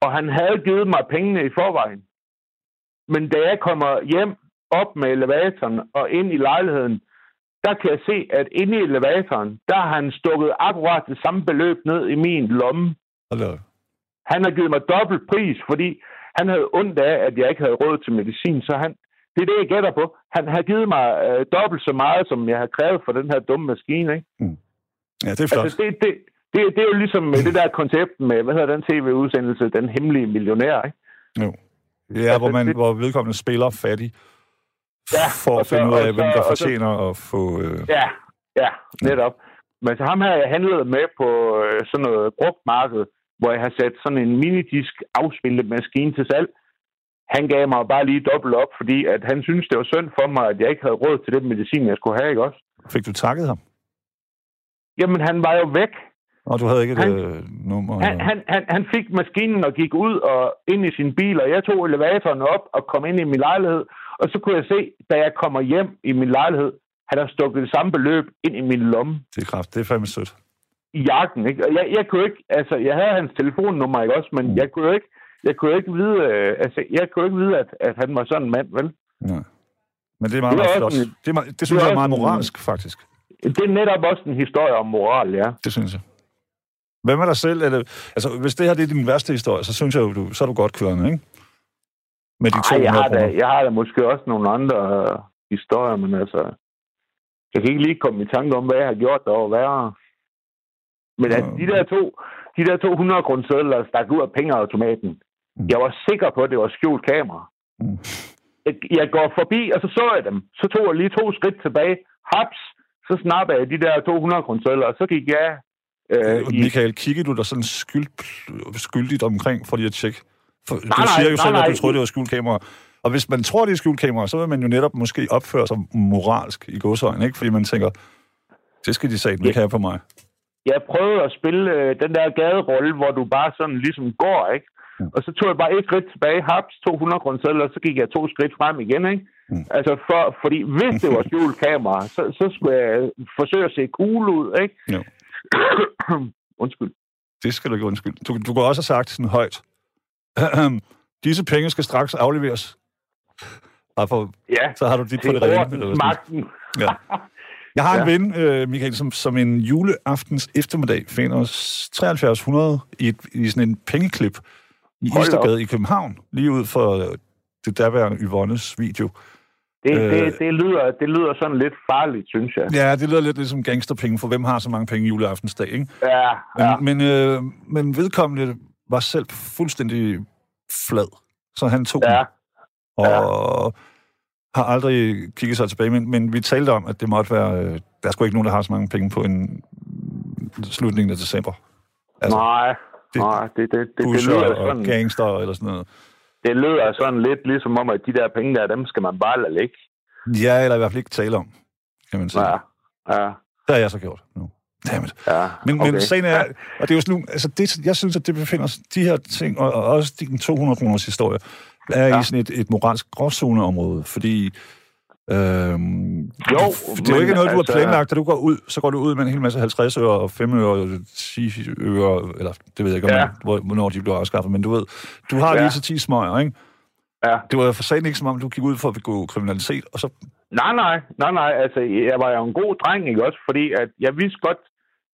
Og han havde givet mig pengene i forvejen. Men da jeg kommer hjem op med elevatoren og ind i lejligheden, der kan jeg se, at inde i elevatoren, der har han stukket akkurat det samme beløb ned i min lomme. Hallo. Han har givet mig dobbelt pris, fordi han havde ondt af, at jeg ikke havde råd til medicin, så han, det er det, jeg gætter på. Han har givet mig øh, dobbelt så meget, som jeg har krævet for den her dumme maskine. Ikke? Ja, det er flot. Altså, det, det, det, det er jo ligesom med det der koncept med, hvad hedder den tv-udsendelse, Den Hemmelige Millionær, ikke? Jo. Ja, hvor, man, det- hvor vedkommende spiller fattig Ja, for at så- finde ud af, og hvem så- der så- fortjener at få... Øh, Ja, ja, netop. Men så ham her, jeg handlede med på øh, sådan noget brugt marked, hvor jeg har sat sådan en minidisk afspillet maskine til salg. Han gav mig bare lige dobbelt op, fordi at han synes det var synd for mig, at jeg ikke havde råd til den medicin, jeg skulle have, ikke også? fik du takket ham? Jamen, han var jo væk. Og du havde ikke et Han- øh, nummer? Han, eller- han, han, han fik maskinen og gik ud og ind i sin bil, og jeg tog elevatoren op og kom ind i min lejlighed. Og så kunne jeg se, da jeg kommer hjem i min lejlighed, han har stukket det samme beløb ind i min lomme Det er kraft. Det er fandme sødt. i jakken. Ikke? Jeg, jeg kunne ikke, altså, jeg havde hans telefonnummer, ikke også, men Mm. jeg kunne jo ikke, jeg kunne ikke vide, øh, altså, jeg kunne ikke vide, at, at han var sådan en mand, vel? Ja. Men det er meget, Det er meget flot. en- Det, er, meget- det synes det er jeg er meget også en- moralsk, faktisk. Det er netop også en historie om moral, ja. Det synes jeg. Hvad med dig selv? Eller, altså, hvis det her det er din værste historie, så synes jeg jo, du, så er du godt kørende, ikke? Med de Ej, jeg 200 har, da, jeg har da måske også nogle andre øh, historier, men altså... Jeg kan ikke lige komme i tanke om, hvad jeg har gjort, der var værre. Men at de der to, de der 200 kroner sædler stak ud af pengeautomaten. Mm. Jeg var sikker på, at det var skjult kamera. Mm. Jeg, jeg går forbi, og så så jeg dem. Så tog jeg lige to skridt tilbage. Haps! Så snappede jeg de der 200 kroner sædler, og så gik jeg... Øh, Øh, i, Michael, kiggede du der sådan skyld, skyldigt omkring for lige at tjekke? For, du nej, siger jo nej, selv, at du nej. troede, det var skjult kamera. Og hvis man tror, det er skjult kamera, så vil man jo netop måske opføre sig moralsk i godsøjne, ikke? Fordi man tænker, det skal de satme ikke have på mig. jeg prøvede at spille øh, den der gaderolle, hvor du bare sådan ligesom går, ikke? Mm. Og så tog jeg bare et skridt tilbage, haps, 200 kroner selv, og så gik jeg to skridt frem igen, ikke? Mm. Altså, for, fordi hvis det var skjult kamera, så, så skulle jeg forsøge at se cool ud, ikke? Jo. Undskyld. Det skal du ikke undskylde. Du, du kunne også have sagt sådan højt. Disse penge skal straks afleveres. Bare for, Ja, så har du dit på det rene. magten. Ja. Jeg har en Ja. ven, øh, Michael, som, som en juleaftens eftermiddag finder os 7300 i, et, i sådan en pengeklip i Hold Istergade i København, lige ud for øh, det derværende Yvonnes video. Det, Øh. det, det, lyder, det lyder sådan lidt farligt, synes jeg. Ja, det lyder lidt ligesom gangsterpenge, for hvem har så mange penge juleaftensdag, ikke? Ja, ja. Men, men, øh, men vedkommende var selv fuldstændig flad, så han tog ja. den, og har aldrig kigget sig tilbage, men, men vi talte om, at det måtte være, øh, der er sgu ikke nogen, der har så mange penge på en slutningen af december. Altså, nej, det- nej, det, det, det, det, lyder og sådan, gangster eller sådan noget. det lyder sådan lidt ligesom om, at de der penge der, dem skal man bare lade ligge. Ja, eller i hvert fald ikke tale om, kan man sige. Ja, ja, Det har jeg så gjort nu. Dammit. ja. Men, okay. men sagen er, og det er jo sådan, altså det, jeg synes, at det befinder sig, de her ting, og, og også din 200 kroners historie, er. Ja. i sådan et, et moralsk gråzoneområde, fordi øhm, Jo, det er jo ikke noget, du har altså- planlagt, da du går ud, så går du ud med en hel masse 50 øre og 5 øre og 10 øre, eller det ved jeg ikke, om, Ja. ja. hvor, hvornår de bliver afskaffet, men du ved, du har Ja. lige til 10 smøger, ikke? Ja. Det var for sagen ikke, som om du gik ud for at begå kriminalitet, og så Nej, nej, nej, nej, altså, jeg var jo en god dreng, ikke også? Fordi at jeg vidste godt,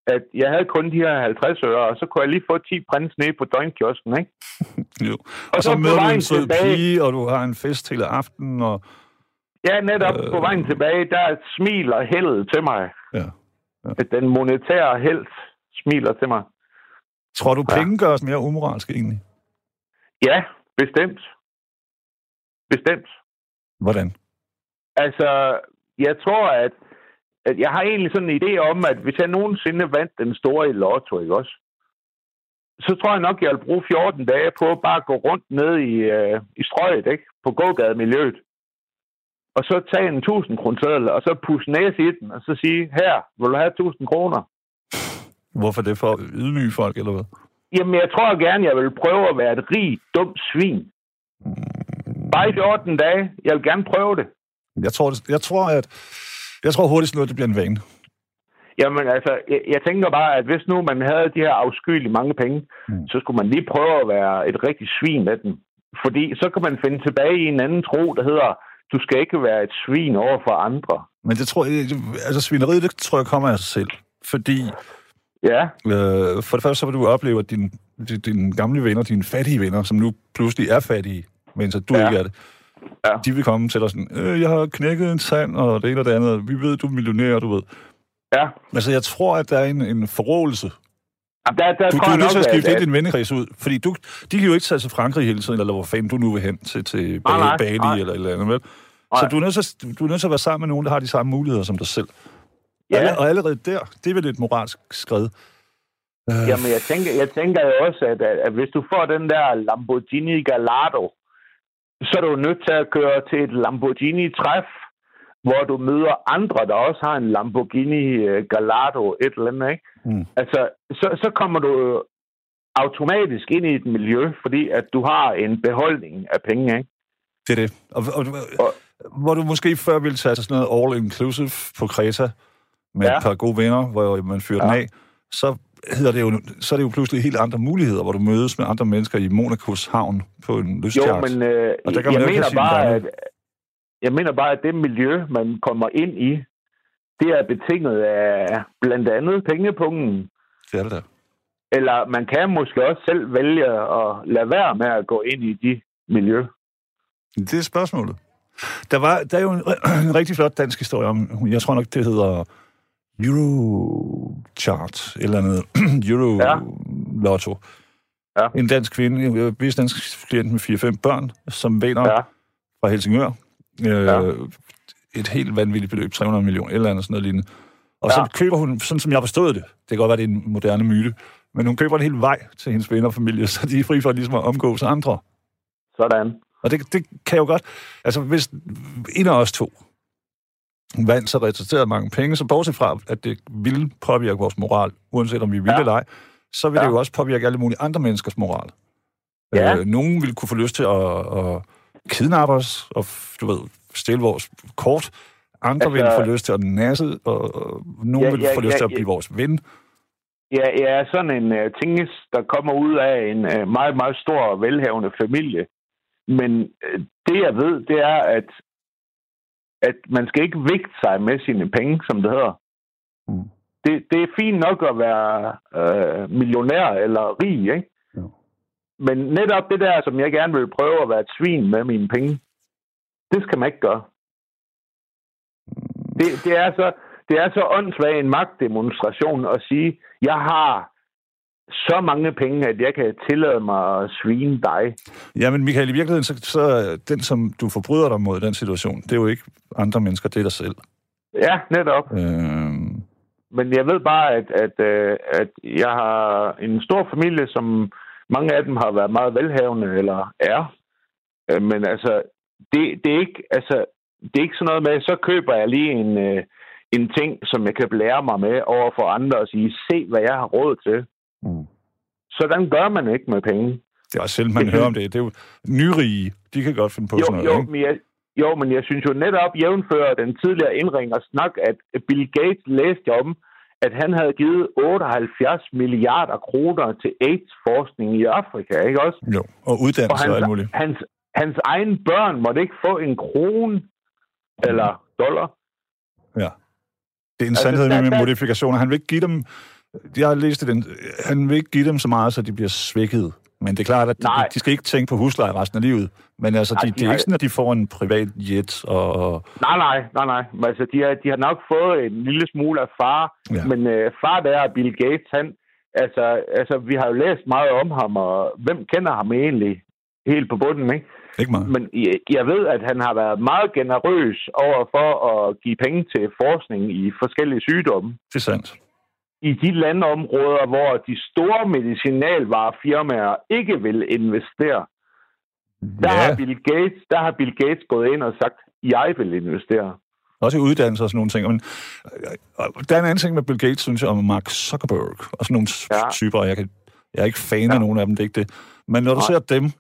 at jeg havde kun de her 50 øre, og så kunne jeg lige få 10 prins ned på døgnkiosken, ikke? jo. Og, Og så, så møder du en sød pige, og du har en fest hele aftenen, og Ja, netop Øh. på vejen tilbage, der smiler heldet til mig. ja. At den monetære held smiler til mig. Tror du, Ja. penge gør os mere umoralske egentlig? Ja, bestemt. Bestemt. Hvordan? Altså, jeg tror, at, at jeg har egentlig sådan en idé om, at hvis jeg nogensinde vandt den store i lotto, ikke også? Så tror jeg nok, jeg vil bruge 14 dage på at bare gå rundt ned i, øh, i strøget, ikke? På gågademiljøet. Og så tage en 1000 kroner og så pusse næse i den, og så sige, her, vil du have 1000 kroner? Hvorfor det? For at ydmyge folk, eller hvad? Jamen, jeg tror gerne, jeg vil prøve at være et rigt, dumt svin. Bare i 14 dage. Jeg vil gerne prøve det. Jeg tror, jeg tror, at jeg tror hurtigt noget, det bliver en vane. Jamen altså, jeg, jeg tænker bare, at hvis nu man havde de her afskyelige mange penge, Mm. så skulle man lige prøve at være et rigtig svin af dem. Fordi så kan man finde tilbage i en anden tro, der hedder, du skal ikke være et svin over for andre. Men det tror jeg, altså svineriet, det tror jeg kommer af sig selv. Fordi Ja, øh, for det første, så vil du opleve, at dine din, din gamle venner, dine fattige venner, som nu pludselig er fattige, mens at du Ja. ikke er det, Ja. de vil komme til dig sådan, øh, jeg har knækket en sand, og det ene og det andet. Vi ved, du er millionær, du ved. ja. Altså, jeg tror, at der er en, en forrådelse. Jamen, Der, der Du, du er nødt til at skifte lidt din vennekreds ud, fordi du, de kan jo ikke tage til Frankrig hele tiden, eller hvor fanden du nu vil hen til, til nej, Bali nej. eller et eller andet, vel? Så Nej. du er, nødt til, at- du er nødt til at være sammen med nogen, der har de samme muligheder som dig selv. Ja. Og, og allerede der, det er vel et moralsk skred. Øh, Jamen, jeg tænker, jeg tænker jo også, at, at, at hvis du får den der Lamborghini Gallardo, så er du nødt til at køre til et Lamborghini-træf, hvor du møder andre, der også har en Lamborghini øh, Gallardo, et eller andet, ikke? Mm. Altså, så, så kommer du automatisk ind i et miljø, fordi at du har en beholdning af penge, ikke? Det er det. Og, og, og, hvor du måske før ville tage sådan noget all-inclusive på Kreta, med Ja. et par gode venner, hvor man fyrer ja. Den af, så, hedder det jo, så er det jo pludselig helt andre muligheder, hvor du mødes med andre mennesker i Monacos havn på en Jo, lystjagt. men øh, Og der kan man jeg jo mener bare, at jeg mener bare, at det miljø, man kommer ind i, det er betinget af blandt andet pengepungen. Det er det der. Eller man kan måske også selv vælge at lade være med at gå ind i de miljø. Det er spørgsmålet. Der, var, der er jo en, en rigtig flot dansk historie om, jeg tror nok, det hedder Eurochart, eller andet, Euro Ja. Lotto. Ja. En dansk kvinde, en dansk klient med 4-5 børn, som vinder ja. Fra Helsingør. Øh, Ja. Et helt vanvittigt beløb, 300 millioner, eller andet sådan noget lignende. Og så Ja. køber hun, sådan som jeg forstod det, det kan godt være, det er en moderne myte, men hun køber en hel vej til hendes venner og familie, så de er fri for ligesom at omgås andre. sådan. Og det, det kan jo godt... Altså, hvis en af os to vandt så resulterede mange penge, så bortset fra, at det ville påvirke vores moral, uanset om vi ville ja. Ja. eller ej, så vil ja. Ja. det jo også påvirke alle mulige andre menneskers moral. Ja. Øh, nogen vil kunne få lyst til at, at kidnappe os, og du ved, stjæle vores kort. Andre altså, Altså- vil få lyst til at nasse, og, og nogen Ja, vil ja, få lyst ja, til at ja. blive vores ven. Ja, er sådan en uh, tingest, der kommer ud af en uh, meget, meget stor velhavende familie. Men uh, det, jeg ved, det er, at, at man skal ikke vægte sig med sine penge, som det hedder. Mm. Det, det er fint nok at være uh, millionær eller rig, ikke? Jo. Men netop det der, som jeg gerne vil prøve at være et svin med mine penge, det skal man ikke gøre. Det, det er så, det er så åndssvagt en magtdemonstration at sige, jeg har så mange penge, at jeg kan tillade mig at svine dig. Ja, men Michael, i virkeligheden, så, så den, som du forbryder dig mod den situation, det er jo ikke andre mennesker, det er dig selv. Ja, netop. Øh, Men jeg ved bare, at, at, øh, at jeg har en stor familie, som mange af dem har været meget velhavende, eller er. Øh, Men altså, det, det, er ikke, altså, det er ikke sådan noget med, så køber jeg lige en, øh, en ting, som jeg kan blære mig med over for andre og sige, se hvad jeg har råd til. Mm. Sådan gør man ikke med penge. Det er også sjældent, man hører om det. Det er jo nyrige, de kan godt finde på Jo, sådan noget, jo, ikke? men jeg, jo, men jeg synes jo netop jævnfører den tidligere indringer snak, at Bill Gates læste om, at han havde givet 78 milliarder kroner til AIDS-forskning i Afrika, ikke også? Jo, og uddannelse og alt muligt. hans, hans egen børn måtte ikke få en krone eller dollar. Ja. Det er en Altså, sandhed der- med modifikationer. Han vil ikke give dem... Jeg har læst den. Han vil ikke give dem så meget, så de bliver svækket. Men det er klart, at de, Nej. de skal ikke tænke på husleje resten af livet. Men altså, Nej, de, de det er ikke sådan, at de får en privat jet og... Nej, nej, nej, nej. Men altså, de, har, de har nok fået en lille smule af far, ja. men øh, far der er Bill Gates, han, altså, altså, vi har jo læst meget om ham, og hvem kender ham egentlig helt på bunden, ikke? ikke meget. Men jeg, jeg ved, at han har været meget generøs over for at give penge til forskning i forskellige sygdomme. Det er sandt. I de landområder, hvor de store medicinalvarefirmaer ikke vil investere, der, Ja, har Bill Gates, der har Bill Gates gået ind og sagt, jeg vil investere. også i uddannelse og sådan nogle ting. Men, øh, der er en anden ting med Bill Gates, synes jeg, om Mark Zuckerberg og sådan nogle ja. Typer. Jeg, kan, jeg er ikke fan ja. af nogen af dem, det er ikke det. Men når du Nej. ser dem,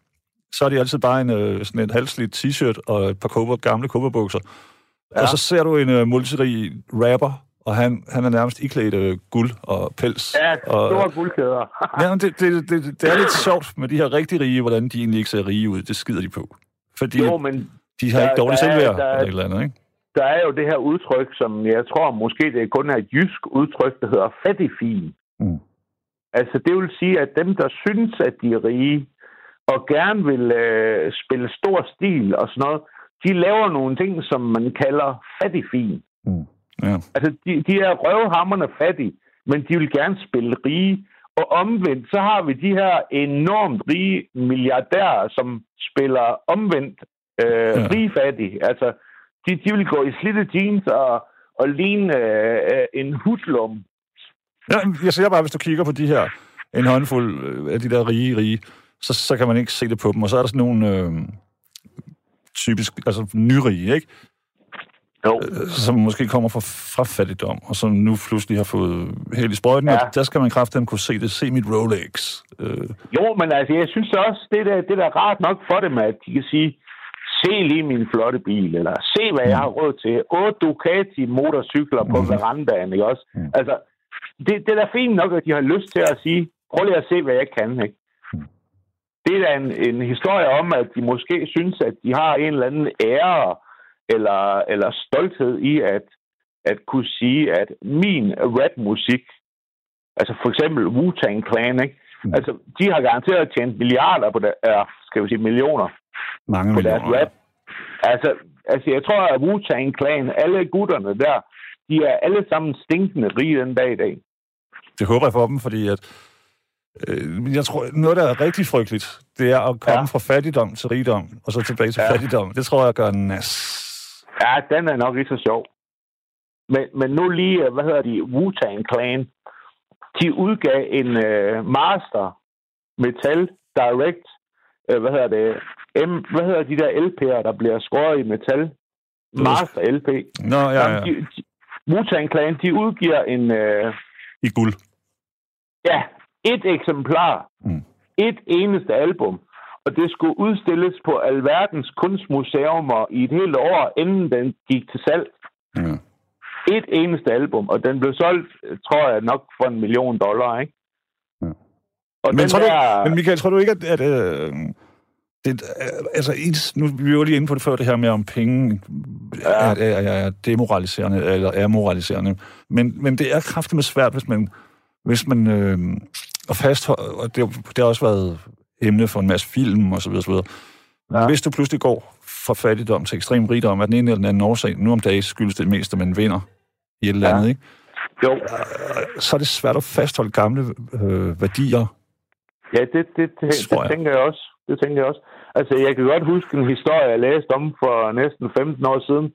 så er de altid bare en, øh, sådan en halvslidt t-shirt og et par cover, gamle coverbukser. Ja. Ja. Og så ser du en uh, multirig rapper, og han, han er nærmest iklædt uh, guld og pels. Ja, og, store guldkæder. ja, men det, det, det, det er lidt sjovt med de her rigtig rige, hvordan de egentlig ikke ser rige ud. Det skider de på. Fordi jo, men de har der- ikke dårligt selvværd er- eller et eller andet, ikke? der er jo det her udtryk, som jeg tror måske det kun er et jysk udtryk, der hedder fattigfin. Mm. Altså det vil sige, at dem, der synes, at de er rige, og gerne vil øh, spille stor stil og sådan noget, de laver nogle ting, som man kalder fattigfin. Mm. Ja. Altså, de, de er røvhammerne fattige, men de vil gerne spille rige. Og omvendt, så har vi de her enormt rige milliardærer, som spiller omvendt øh, Ja. ja. rige fattige. Altså, de, de vil gå i slidte jeans og, og ligne øh, en hudlum. Ja, jeg siger bare, hvis du kigger på de her, en håndfuld øh, af de der rige, rige, så, så kan man ikke se det på dem. Og så er der sådan nogle øh, typisk, altså nyrige, ikke? Jo. Øh, Som måske kommer fra, fra fattigdom, og som nu pludselig har fået held i sprøjten, ja. Og der skal man kraftigt kunne se det. Se mit Rolex. Øh, Jo, men altså, jeg synes også, det der, det der er rart nok for dem, at de kan sige, se lige min flotte bil, eller se, hvad jeg har råd til. 8 Ducati motorcykler på Mhm. verandaen, ikke også? Mhm. Altså, det, det er da fint nok, at de har lyst til at sige, prøv lige at se, hvad jeg kan, ikke? Mhm. Det er da en, en historie om, at de måske synes, at de har en eller anden ære eller, eller stolthed i at, at kunne sige, at min rapmusik, altså for eksempel Wu-Tang Clan, ikke? Mhm. Altså, de har garanteret tjent milliarder på det, er, skal vi sige millioner mange på deres millioner. rap. Altså, altså, jeg tror, at Wu-Tang Clan, alle gutterne der, de er alle sammen stinkende rige den dag i dag. Det håber jeg for dem, fordi at, øh, jeg tror, noget, der er rigtig frygteligt, det er at komme ja. Fra fattigdom til rigdom, og så tilbage til ja. Fattigdom. Det tror jeg gør nas. Ja, den er nok ikke så sjov. Men, men nu lige, hvad hedder de, Wu-Tang Clan, de udgav en øh, master metal direct, øh, hvad hedder det, M, hvad hedder de der LP'er, der bliver skåret i metal? Master LP. Nå, ja, ja. de, de, Wu-Tang Clan, de udgiver en, øh, I guld. ja, et eksemplar, Mm. et eneste album, og det skulle udstilles på alverdens kunstmuseumer i et helt år, inden den gik til salg. Ja. Et eneste album, og den blev solgt, tror jeg, nok for en million dollar, ikke? Ja. Og Men, tror der... du, men Michael, tror du ikke, at, at øh, det, øh, altså, nu vi var lige inde på det før, det her med om penge ja. Ja. er, er, er demoraliserende, eller er moraliserende. Men, men det er kraftigt svært, hvis man, hvis man øh, og fastholde, og det, det har også været emne for en masse film og så videre, så videre. Ja. Ja. Hvis du pludselig går fra fattigdom til ekstrem rigdom, af den ene eller den anden årsag, nu om dagen skyldes det mest, at man vinder i et eller Ja. andet, ikke? Jo, så er det svært at fastholde gamle øh, værdier. ja, det, det, det, det, tænker jeg også. Det tænker jeg også. Altså, jeg kan godt huske en historie, jeg læste om for næsten 15 år siden,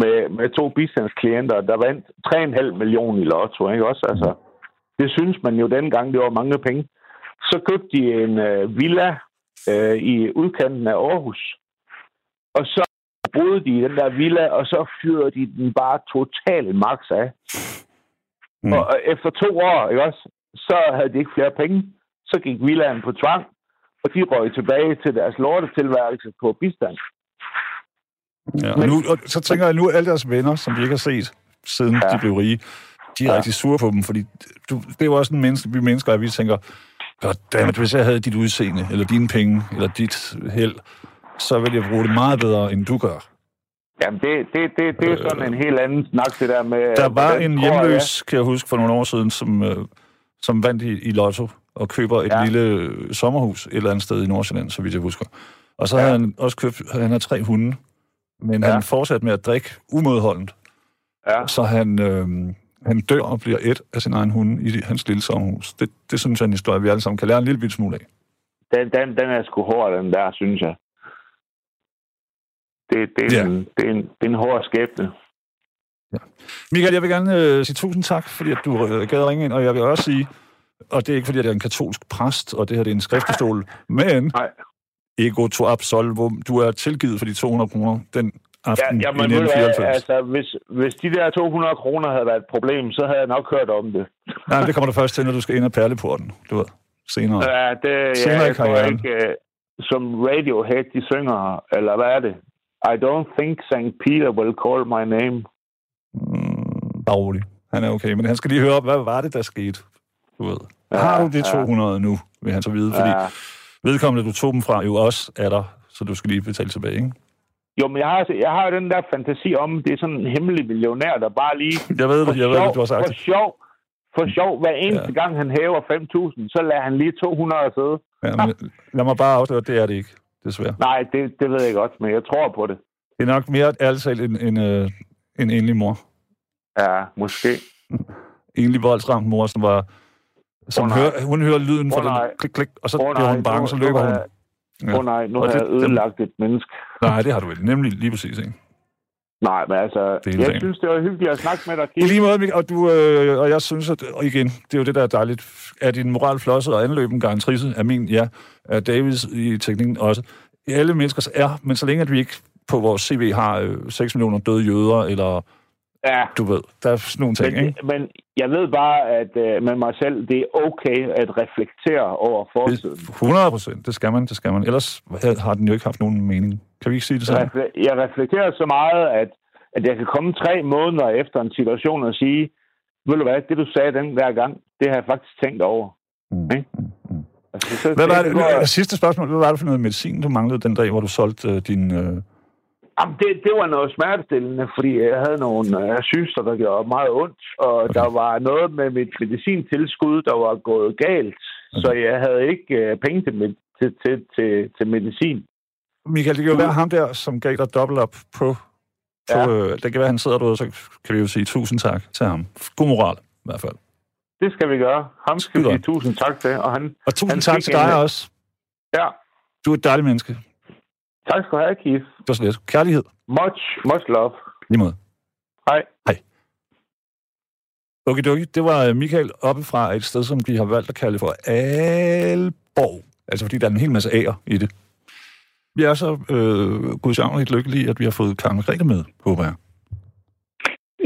med, med to bistandsklienter, der vandt 3,5 millioner i lotto, ikke også? Altså, det synes man jo dengang, det var mange penge. Så købte de en øh, villa øh, i udkanten af Aarhus. Og så boede de i den der villa, og så fyrede de den bare totalt max af. Mm. Og og efter to år, ikke også, så havde de ikke flere penge. Så gik villaen på tvang, og de røg tilbage til deres lortetilværelse på bistand. Ja, og, nu, og så tænker jeg nu, alle deres venner, som vi ikke har set, siden ja. De blev rige, de er. Ja. rigtig sure på dem, fordi du, det er jo også en menneske, vi mennesker, at vi tænker, goddammit, hvis jeg havde dit udseende, eller dine penge, eller dit held, så ville jeg bruge det meget bedre, end du gør. Jamen, det, det, det, det er sådan en helt anden snak, det der med... Der var en hjemløs, kan jeg huske, for nogle år siden, som, øh, som vandt i, i lotto og køber et ja. Lille øh, sommerhus et eller andet sted i Nordsjælland, så vidt jeg husker. Og så ja. Havde han også købt, han har tre hunde, men. Ja. han fortsatte med at drikke umodholdent. Ja. Så han, øh, han dør og bliver et af sin egen hunde i hans lille sommerhus. Det, det synes jeg er en historie, vi alle sammen kan lære en lille smule af. Den, den, den er sgu hård, den der, synes jeg. Det, det, er, Ja. en, det, er, en, det er en hård skæbne. Michael, jeg vil gerne øh, sige tusind tak, fordi at du øh, gad ringe ind, og jeg vil også sige, og det er ikke fordi, at jeg er en katolsk præst, og det her det er en skriftestol, men Nej. ego to absolvum, du er tilgivet for de 200 kroner den Ja, aften ja, i men ved du hvad, 1994. altså, hvis, hvis de der 200 kroner havde været et problem, så havde jeg nok hørt om det. Nej, det kommer du først til, når du skal ind ad perleporten, du ved, senere. Ja, det, Senere ja, i jeg tror karrieren. ikke, uh, som Radiohead, de synger, eller hvad er det? I don't think St. Peter will call my name. Mm, bare rolig. Han er okay, men han skal lige høre, hvad var det, der skete? Du ved. Ja, Har du de ja. 200 nu, vil han så vide, fordi Ja, vedkommende, du tog dem fra, jo også er der, så du skal lige betale tilbage, ikke? Jo, men jeg har, jeg har jo den der fantasi om, det er sådan en hemmelig millionær, der bare lige... Jeg ved for det, jeg ved sjov, det, du har sagt For sjov, for sjov, hver eneste ja. gang han hæver 5.000, så lader han lige 200 sidde. Ja, men, lad mig bare afsløre, det er det ikke, desværre. Nej, det, det ved jeg godt, men jeg tror på det. Det er nok mere ærligt talt en, en, øh, en enlig mor. Ja, måske. Enlig voldsramt mor, som var... Som nej. hører, hun hører lyden fra Åh, nej. den klik, klik, og så Åh, bliver hun bange, så løber hun. Jeg- Ja. Åh oh, nej, nu Og har det- jeg ødelagt et menneske. Nej, det har du ikke. Nemlig lige præcis, ikke? Nej, men altså, Det jeg ting. synes, det var hyggeligt at snakke med dig, I Kim. lige måde, Mik- og, du, øh, og jeg synes, at, og igen, det er jo det, der er dejligt. Er din moral flosset og anløben garantrisse? Er min, ja. Er Davids i teknikken også? Alle menneskers er, men så længe at vi ikke på vores CV har øh, 6 millioner døde jøder, eller Ja, du ved, der er sådan nogle ting, men, ikke? men jeg ved bare, at øh, med mig selv, det er okay at reflektere over fortiden. Det, 100 procent, det skal man, det skal man. Ellers har den jo ikke haft nogen mening. Kan vi ikke sige det sådan? jeg reflekterer så meget, at, at jeg kan komme tre måneder efter en situation og sige, ved du hvad, det du sagde den der gang, det har jeg faktisk tænkt over. Mm. Ikke? Altså, så, Hvad var det, går- sidste spørgsmål, hvad var det for noget medicin, du manglede den dag, hvor du solgte øh, din... Øh, Jamen, det, det var noget smertestillende, fordi jeg havde nogle øh, syster, der gjorde meget ondt, og okay. der var noget med mit medicintilskud, der var gået galt, okay. så jeg havde ikke øh, penge til, med, til, til, til, til medicin. Michael, det kan jo være ham der, som gav dig dobbelt op på... på Ja. øh, det kan være, han sidder derude, så kan vi jo sige tusind tak til ham. God moral, i hvert fald. Det skal vi gøre. Ham skal vi sige tusind tak til, og han... Og tusind Han tak til dig en- også. Ja, Du er et dejligt menneske. Tak skal du have, Keith. Det var så lidt. Kærlighed. Much, much love. Lige måde. Hej. Okay, okay. Det var øh, Michael oppe fra et sted, som de har valgt at kalde for Alborg. Altså fordi der er en hel masse A'er i det. Vi er så øh, gudsjavnligt lykkelige, at vi har fået Karen Margrethe med, håber jeg.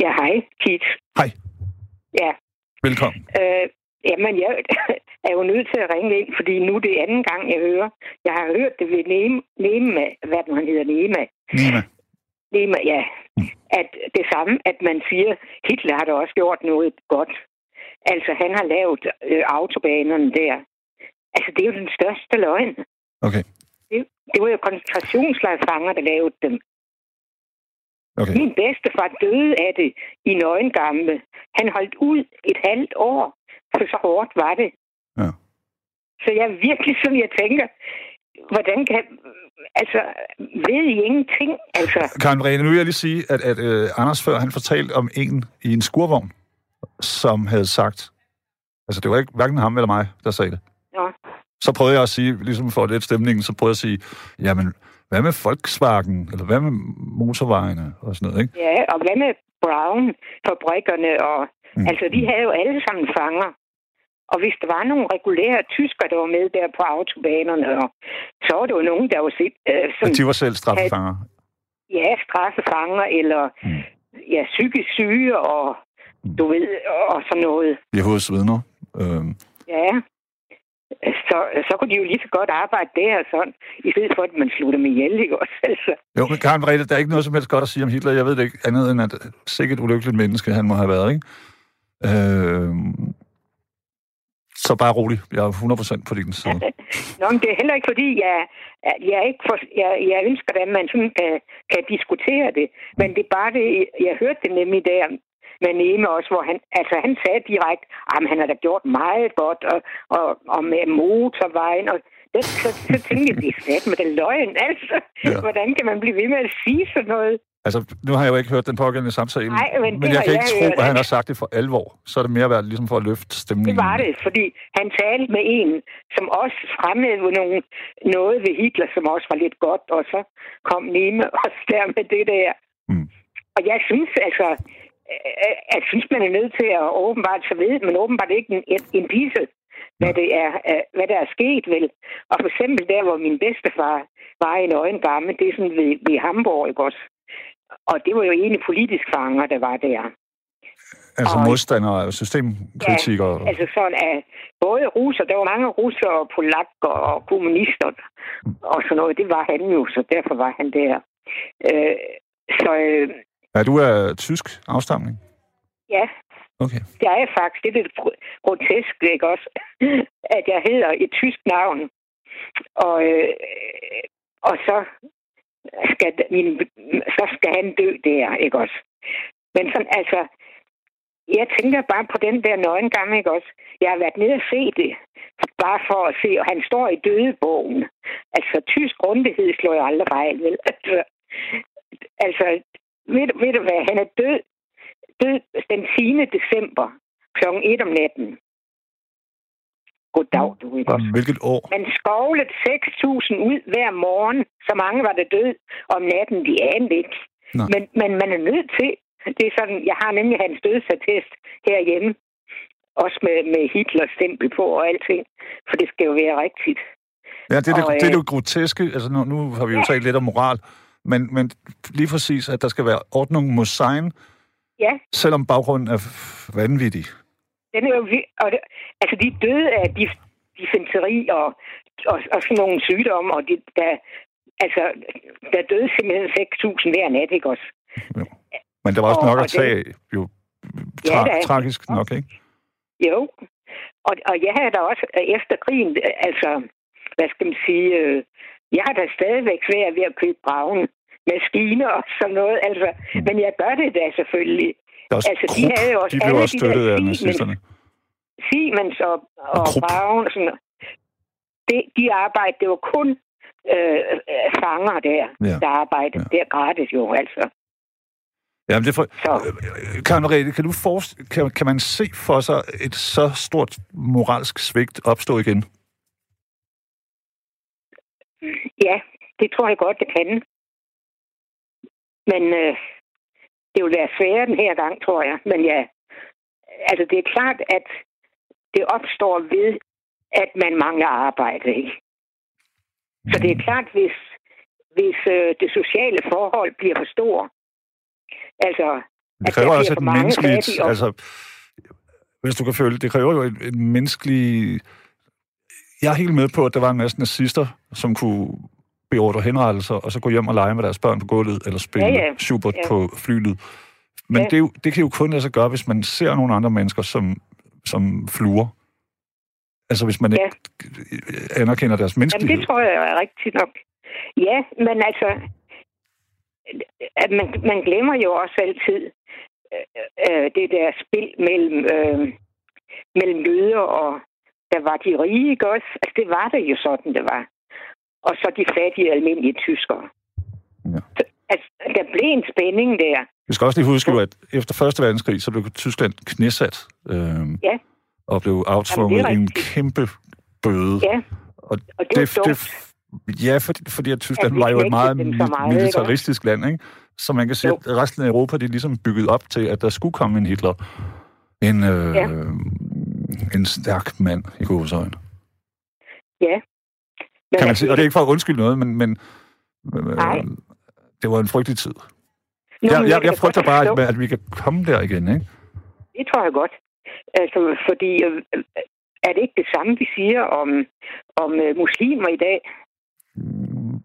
Ja, hej, Keith. Hej. Ja, Velkommen. øh, jamen, jeg er jo nødt til at ringe ind, fordi nu er det anden gang, jeg hører. Jeg har hørt det ved Nema, Nema hvad han hedder, Nema. Nima. Nema, ja. At det samme, at man siger, Hitler har da også gjort noget godt. Altså, han har lavet øh, autobanerne der. Altså, det er jo den største løgn. Okay. Det, det var jo koncentrationslejrfanger, der lavede dem. Okay. Min bedstefar døde af det i nøgengamle. Han holdt ud et halvt år, for så hårdt var det. Ja. Så jeg er virkelig sådan, jeg tænker, hvordan kan... Altså, ved I ingenting? Altså, Karen Margrethe, nu vil jeg lige sige, at, at øh, Anders før, han fortalte om en i en skurvogn, som havde sagt, altså det var ikke hverken ham eller mig, der sagde det. Nå. Så prøvede jeg at sige, ligesom for lidt stemningen, så prøvede jeg at sige, jamen, hvad med Volkswagen, eller hvad med motorvejene, og sådan noget, ikke? ja, og hvad med Brown-fabrikkerne? Og, Mm. mm. Altså, de havde jo alle sammen fanger. Og hvis der var nogle regulære tysker, der var med der på autobanerne, og, så var det jo nogen, der var set, øh, At sådan, de var selv straffefanger. ja, straffefanger, eller Mm. ja, psykisk syge, og Mm. du ved, og sådan noget. Jehovas vidner. Øhm, Ja. Så, så kunne de jo lige så godt arbejde der og sådan, i stedet for, at man slog dem ihjel, ikke også? Altså, jo, men Karen Margrethe, der er ikke noget som helst godt at sige om Hitler. Jeg ved det ikke andet end, at sikkert ulykkeligt menneske han må have været, ikke? Øhm, så bare rolig. Jeg er 100% på din side. Nå, men det er heller ikke, fordi jeg, jeg, ikke for, jeg, jeg ønsker, at man sådan kan, kan diskutere det. Men det er bare det, jeg hørte det nemlig der med Neme også, hvor han, altså han sagde direkte, at han har da gjort meget godt, og, og, og med motorvejen, og det, så, så tænkte jeg, det er med den løgn, altså. Ja. Hvordan kan man blive ved med at sige sådan noget? Altså, nu har jeg jo ikke hørt den pågældende samtale, Nej, men men jeg kan jeg ikke tro, hørt. at han har sagt det for alvor. Så er det mere været ligesom for at løfte stemningen. Det var det, fordi han talte med en, som også fremhævede nogle, noget ved Hitler, som også var lidt godt, og så kom Neme også der med det der. Mm. Og jeg synes altså, øh, jeg synes, man er nødt til at åbenbart, så ved man åbenbart ikke en, en, en pisse, hvad, det er, øh, hvad der er sket, vel? Og for eksempel der, hvor min bedstefar var i en gammel, det er sådan ved, ved Hamburg, ikke også? Og det var jo egentlig politisk fanger, der var der. Altså Og- modstandere og systemkritikere. Ja, Altså sådan at både russer, der var mange russer og polakker og kommunister og sådan noget. Det var han jo, så derfor var han der. Øh, så øh, ja, du er tysk afstamning. ja, Okay. det er jeg faktisk. Det er lidt gro- grotesk, ikke også? At jeg hedder et tysk navn. Og, øh, og så skal, min, så skal han dø der, ikke også? Men sådan, altså, jeg tænker bare på den der nøgengang, ikke også? Jeg har været nede og se det, bare for at se, og han står i dødebogen. Altså, tysk grundighed slår jeg aldrig fejl, vel? Altså, altså ved, ved du hvad, han er død, død den 10. december kl. 1 om natten. Goddag, du ikke også? Hvilket år? Man skovlede 6.000 ud hver morgen. Så mange var der død om natten, de anede ikke. Men, men man er nødt til. Det er sådan, jeg har nemlig hans dødsattest herhjemme. Også med, med Hitlers stempel på og alting. For det skal jo være rigtigt. Ja, det er det, Og, det, er øh, det groteske. Altså, nu, nu har vi jo Ja. talt lidt om moral, men, men lige præcis, at der skal være ordnung mod sein, Ja, selvom baggrunden er vanvittig. Den er jo... Og det, altså, de døde af dif- og, og, og sådan nogle sygdomme, og de, der, altså, der døde simpelthen 6.000 hver nat, ikke også? Men der var også Og- nok og at tage, jo tra- Ja, tragisk nok, ikke? Jo, og, og jeg har da også efter krigen, altså, hvad skal man sige, øh, jeg har da stadigvæk svært ved at købe braven maskiner og sådan noget, altså, men jeg gør det da selvfølgelig. Der er også Altså, de Krupp, havde jo også de blev alle også de der støttet af Siemens- nazisterne. Siemens og, og, Og og sådan. Det, de arbejder, det var kun øh, øh, fanger der, Ja. der arbejdede. Ja. Det er gratis jo, altså. Jamen, det er for... Så, Karen Merete, kan, du forest... kan, kan man se for sig et så stort moralsk svigt opstå igen? ja, det tror jeg godt, det kan. Men øh, det vil være sværere den her gang, tror jeg. Men ja, altså det er klart, at det opstår ved, at man mangler arbejde. Ikke? Så det er klart, hvis, hvis øh, det sociale forhold bliver for stor, altså Det kræver også et menneskeligt... fattige, og- Altså, hvis du kan føle, det kræver jo et, et menneskeligt... Jeg er helt med på, at der var en masse nazister, som kunne beordre henrettelser, og så gå hjem og lege med deres børn på gulvet, eller spille Ja, ja. Schubert Ja. på flylet. Men Ja. det, er jo, det kan jo kun lade sig gøre, hvis man ser nogle andre mennesker som, som fluer. Altså hvis man Ja. ikke anerkender deres Jamen, menneskelighed. det tror jeg er rigtigt nok. Ja, men altså, at man, man glemmer jo også altid øh, øh, det der spil mellem, øh, mellem jøder og der var de rige, ikke også? Altså, det var det jo sådan, det var. Og så de fattige, almindelige tyskere. Ja. Så, altså, der blev en spænding der. Vi skal også lige huske, at efter Første Verdenskrig, så blev Tyskland knæsat øh, Ja. og blev aftvunget Jamen, det er en kæmpe bøde. Ja, Og og det, det dumt. ja, fordi, fordi at Tyskland At var jo et meget, meget, ikke militaristisk land, ikke? Så man kan sige, Jo. at resten af Europa, de er ligesom bygget op til, at der skulle komme en Hitler. En, øh, Ja. en stærk mand i hovedsøjen. Ja. Men Kan man sige, og det er ikke for at undskylde noget, men, men øh, det var en frygtelig tid. nu, Jeg, jeg, jeg frygter bare, at, at vi kan komme der igen, ikke? Det tror jeg godt. Altså, fordi øh, er det ikke det samme, vi siger om, om øh, muslimer i dag?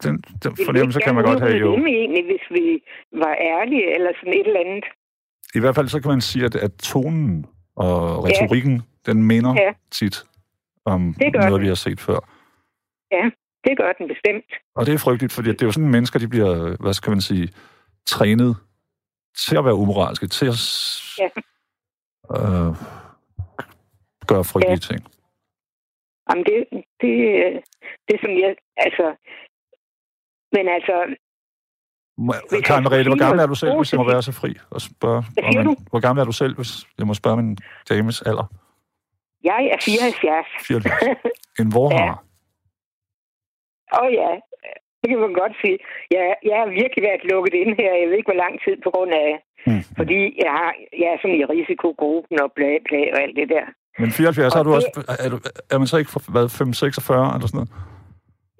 Den, den fornemmelse kan man godt have, jo. Dem egentlig, hvis vi var ærlige eller sådan et eller andet. I hvert fald så kan man sige, at, at tonen og retorikken, ja. den minder Ja. tit om Det noget, vi har set før. Det gør den bestemt. Og det er frygteligt, fordi det er jo sådan, mennesker, de bliver, hvad skal man sige, trænet til at være umoralske, til at Ja. øh, gøre frygtelige ting. Jamen, det, det, det er som jeg... Altså, men altså, Karen Merete, hvor gammel er du selv, hvis jeg må være så fri og spørge? Hvad om du? Hvor gammel er du selv, hvis jeg må spørge min dames alder? jeg er 74. 74. En vorhar. Åh oh, ja, det kan man godt sige. Jeg, jeg har virkelig været lukket ind her. Jeg ved ikke, hvor lang tid på grund af... Mm. Fordi jeg, har, jeg er sådan i risikogruppen og bla, bla og alt det der. Men 74, har Og du det- også, er, du, er man så ikke hvad, 5, 46 eller sådan noget?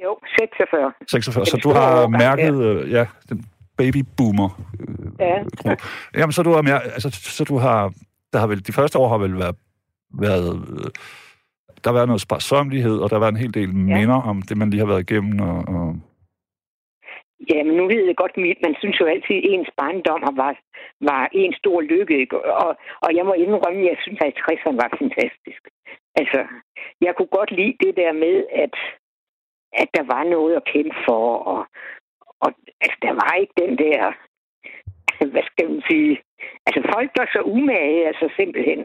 Jo, 46. 46, så du har mærket, øh, ja, den baby boomer. Ja. gruppe. Jamen, så du har, altså, så du har, der har vel, de første år har vel været, været øh, der har været noget sparsomlighed, og der har været en hel del Ja. minder om det, man lige har været igennem, og, og Ja, men nu ved jeg godt, mit- man synes jo altid, at ens barndom var, var en stor lykke. Ikke? Og, og jeg må indrømme, at jeg synes, at 60'erne var fantastisk. Altså, jeg kunne godt lide det der med, at, at der var noget at kæmpe for, og, Og altså, der var ikke den der, hvad skal man sige, altså folk var så umage, altså simpelthen.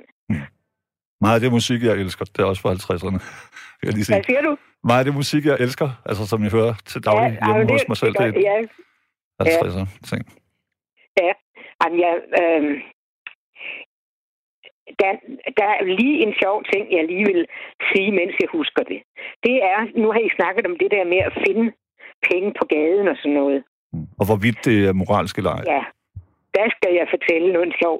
Meget af det musik, jeg elsker, det er også fra 50'erne. Jeg lige. Hvad siger du? Meget af det musik, jeg elsker, altså som jeg hører til daglig ja, hjemme hos mig selv, det er ja, 50'er ting. ja. Jamen, jeg, øh, der, der er lige en sjov ting, jeg lige vil sige, mens jeg husker det. Det er, nu har I snakket om det der med at finde penge på gaden og sådan noget. Og hvorvidt det er moralsk eller ej. Ja, der skal jeg fortælle noget sjov.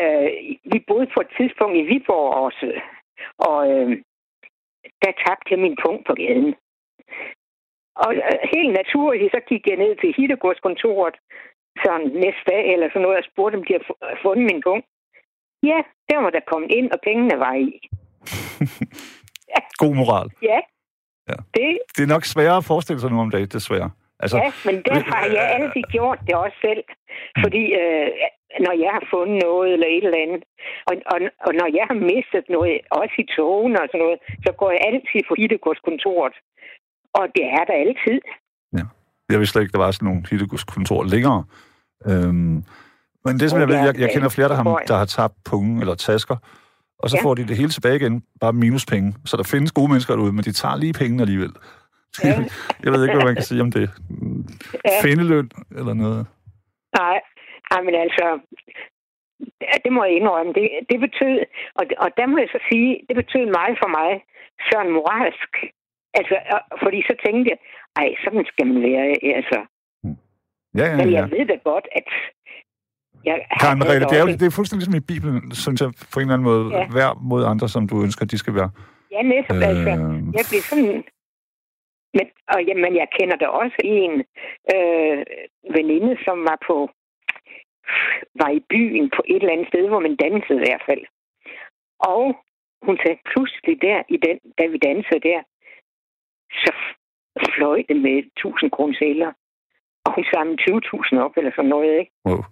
Øh, vi boede på et tidspunkt i Viborg også, og øh, der tabte jeg min punkt på gaden. Og øh, helt naturligt, så gik jeg ned til Hittegårdskontoret sådan næste dag eller sådan noget, og spurgte, om de havde fu- fundet min punkt. Ja, der var der kommet ind, og pengene var i. God moral. Ja, Ja. det, Det er nok sværere at forestille sig nu om dagen, desværre. Altså, ja, men derfor har jeg altid gjort det også selv. Fordi øh, når jeg har fundet noget eller et eller andet, og, og, og når jeg har mistet noget, også i togene og sådan noget, så går jeg altid på Hittegårdskontoret. Og det er der altid. Jeg vidste slet ikke, der var sådan nogle hittegodskontor længere. Øhm, men det, som jeg ved, jeg, jeg kender flere, der har, der har tabt punge eller tasker, og så Ja. får de det hele tilbage igen, bare minuspenge. Så der findes gode mennesker derude, men de tager lige pengene alligevel. Ja. jeg ved ikke, hvad man kan sige om det. Ja. Findeløn eller noget. Nej, nej men altså, det må jeg indrømme. Det, det betød, og, og der må jeg så sige, det betød meget for mig, sådan moralsk. Altså, fordi så tænkte jeg, ej, sådan skal man være. Altså, Ja, ja, men ja. jeg ved da godt, at jeg Karen Merete, det er, jo, det er fuldstændig ligesom i Bibelen, synes jeg, på en eller anden måde. Ja. Hver mod andre, som du ønsker, de skal være. Ja, netop, øh... altså. Øh, Jeg blev sådan... Men, og, jamen, jeg kender da også en øh, veninde, som var på var i byen på et eller andet sted, hvor man dansede i hvert fald. Og hun sagde pludselig der, i den, da vi dansede der, så fløj det med 1000 kroner sæler. Og hun samlede 20.000 op, eller sådan noget, ikke? wow.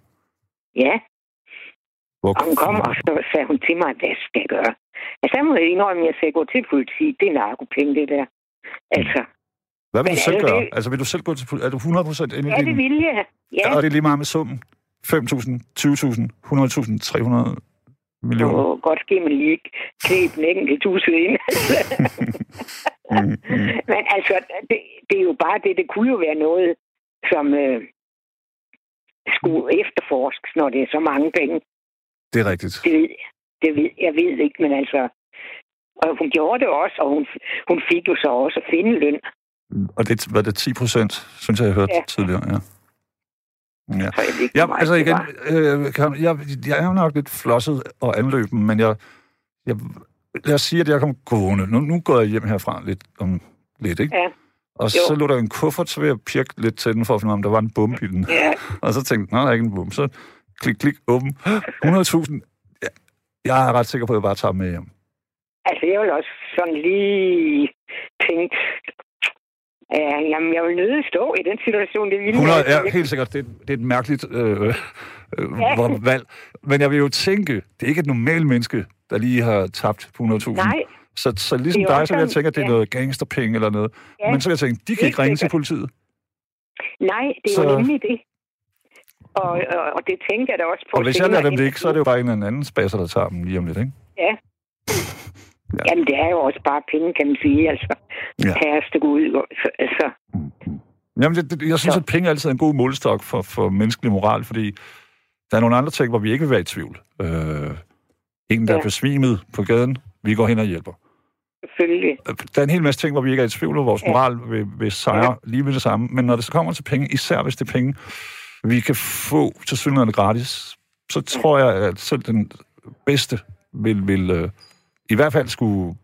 Ja, Hvor, og hun kom, og så sagde hun til mig, hvad skal jeg gøre? Altså, der må jeg indrømme, at jeg sagde, gå til politi. Det er narkopenge, det der. Altså, Hvad vil Men du selv det gøre? det- Altså, vil du selv gå til Er du 100% inde i ja, det vil jeg. Ja, Og det er lige meget med summen. 5.000, 20.000, 100.000, 300 det millioner. må godt ske, man lige ikke klæbe en enkelt tusind ind. Mm, mm. Men altså, det, det er jo bare det. Det kunne jo være noget, som øh, skulle efterforskes, når det er så mange penge. Det er rigtigt. Det ved, det ved jeg ved ikke, men altså... Og hun gjorde det også, og hun, hun fik jo så også finde løn. Og det var det 10 procent, synes jeg, jeg hørte Ja. tidligere. Ja. Ja. Ja, altså igen, øh, Karen, jeg, jeg er nok lidt flosset og anløben, men jeg, jeg, lad os sige, at jeg kom gående. Nu, nu går jeg hjem herfra lidt om lidt, ikke? Ja. Og Jo. så lå der en kuffert, så vil jeg pirke lidt til den, for at finde om der var en bombe i den. Ja, Og så tænkte jeg, nej, der er ikke en bombe. Så klik, klik, åben. 100.000. Ja, jeg er ret sikker på, at jeg bare tager med hjem. altså jeg vil også sådan lige tænke, ja, jamen jeg vil nødig stå i den situation, det ville 100 jeg er ikke. helt sikkert, det, det er et mærkeligt øh, øh, Ja. valg. Men jeg vil jo tænke, det er ikke et normalt menneske, der lige har tabt 100.000. Nej, Så, så ligesom er dig, så vil jeg tænke, at det er ja. noget gangsterpenge eller noget. Ja. Men så vil jeg tænke, de kan ikke ringe til politiet. nej, det er Så- jo nemlig det. Og, og, og det tænker jeg da også på. Og hvis jeg lader dem det ikke, så er det jo bare en eller anden spasser, der tager dem lige om lidt, ikke? Ja. Ja. Jamen, det er jo også bare penge, kan man sige. Altså, Ja. herste ud. Så- Altså, Jamen, det, det, jeg synes, Så- at penge altid er en god målestok for, for menneskelig moral, fordi der er nogle andre ting, hvor vi ikke vil være i tvivl. Øh, en, der Ja. er besvimet på gaden, vi går hen og hjælper. selvfølgelig. Der er en hel masse ting, hvor vi ikke er i tvivl, og vores Ja. moral vil, vil sejre Ja. lige med det samme. Men når det så kommer til penge, især hvis det er penge, vi kan få til synligheden gratis, så tror jeg, at selv den bedste vil, vil øh, i hvert fald skulle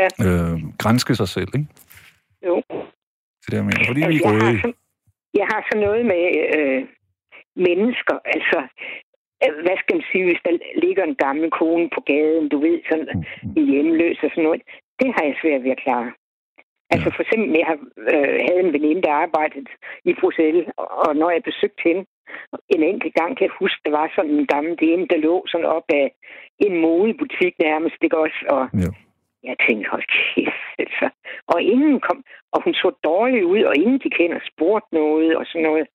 Ja. øh, grænske sig selv, ikke? Jo. Det der mener, fordi vi Altså, er jeg, har røde. så, jeg har så noget med øh, mennesker. Altså, øh, hvad skal man sige, hvis der ligger en gammel kone på gaden, du ved, sådan Mm, i hjemløs og sådan noget. Det har jeg svært ved at klare. Altså for eksempel, jeg har, øh, havde en veninde, der arbejdede i Bruxelles, og, og når jeg besøgte hende en enkelt gang, kan jeg huske, der var sådan en gammel dame, der lå sådan op af en modebutik nærmest, ikke også? Og Ja. Jeg tænkte, hold kæft, altså. Og ingen kom, og hun så dårlig ud, og ingen de kender spurgte noget og sådan noget.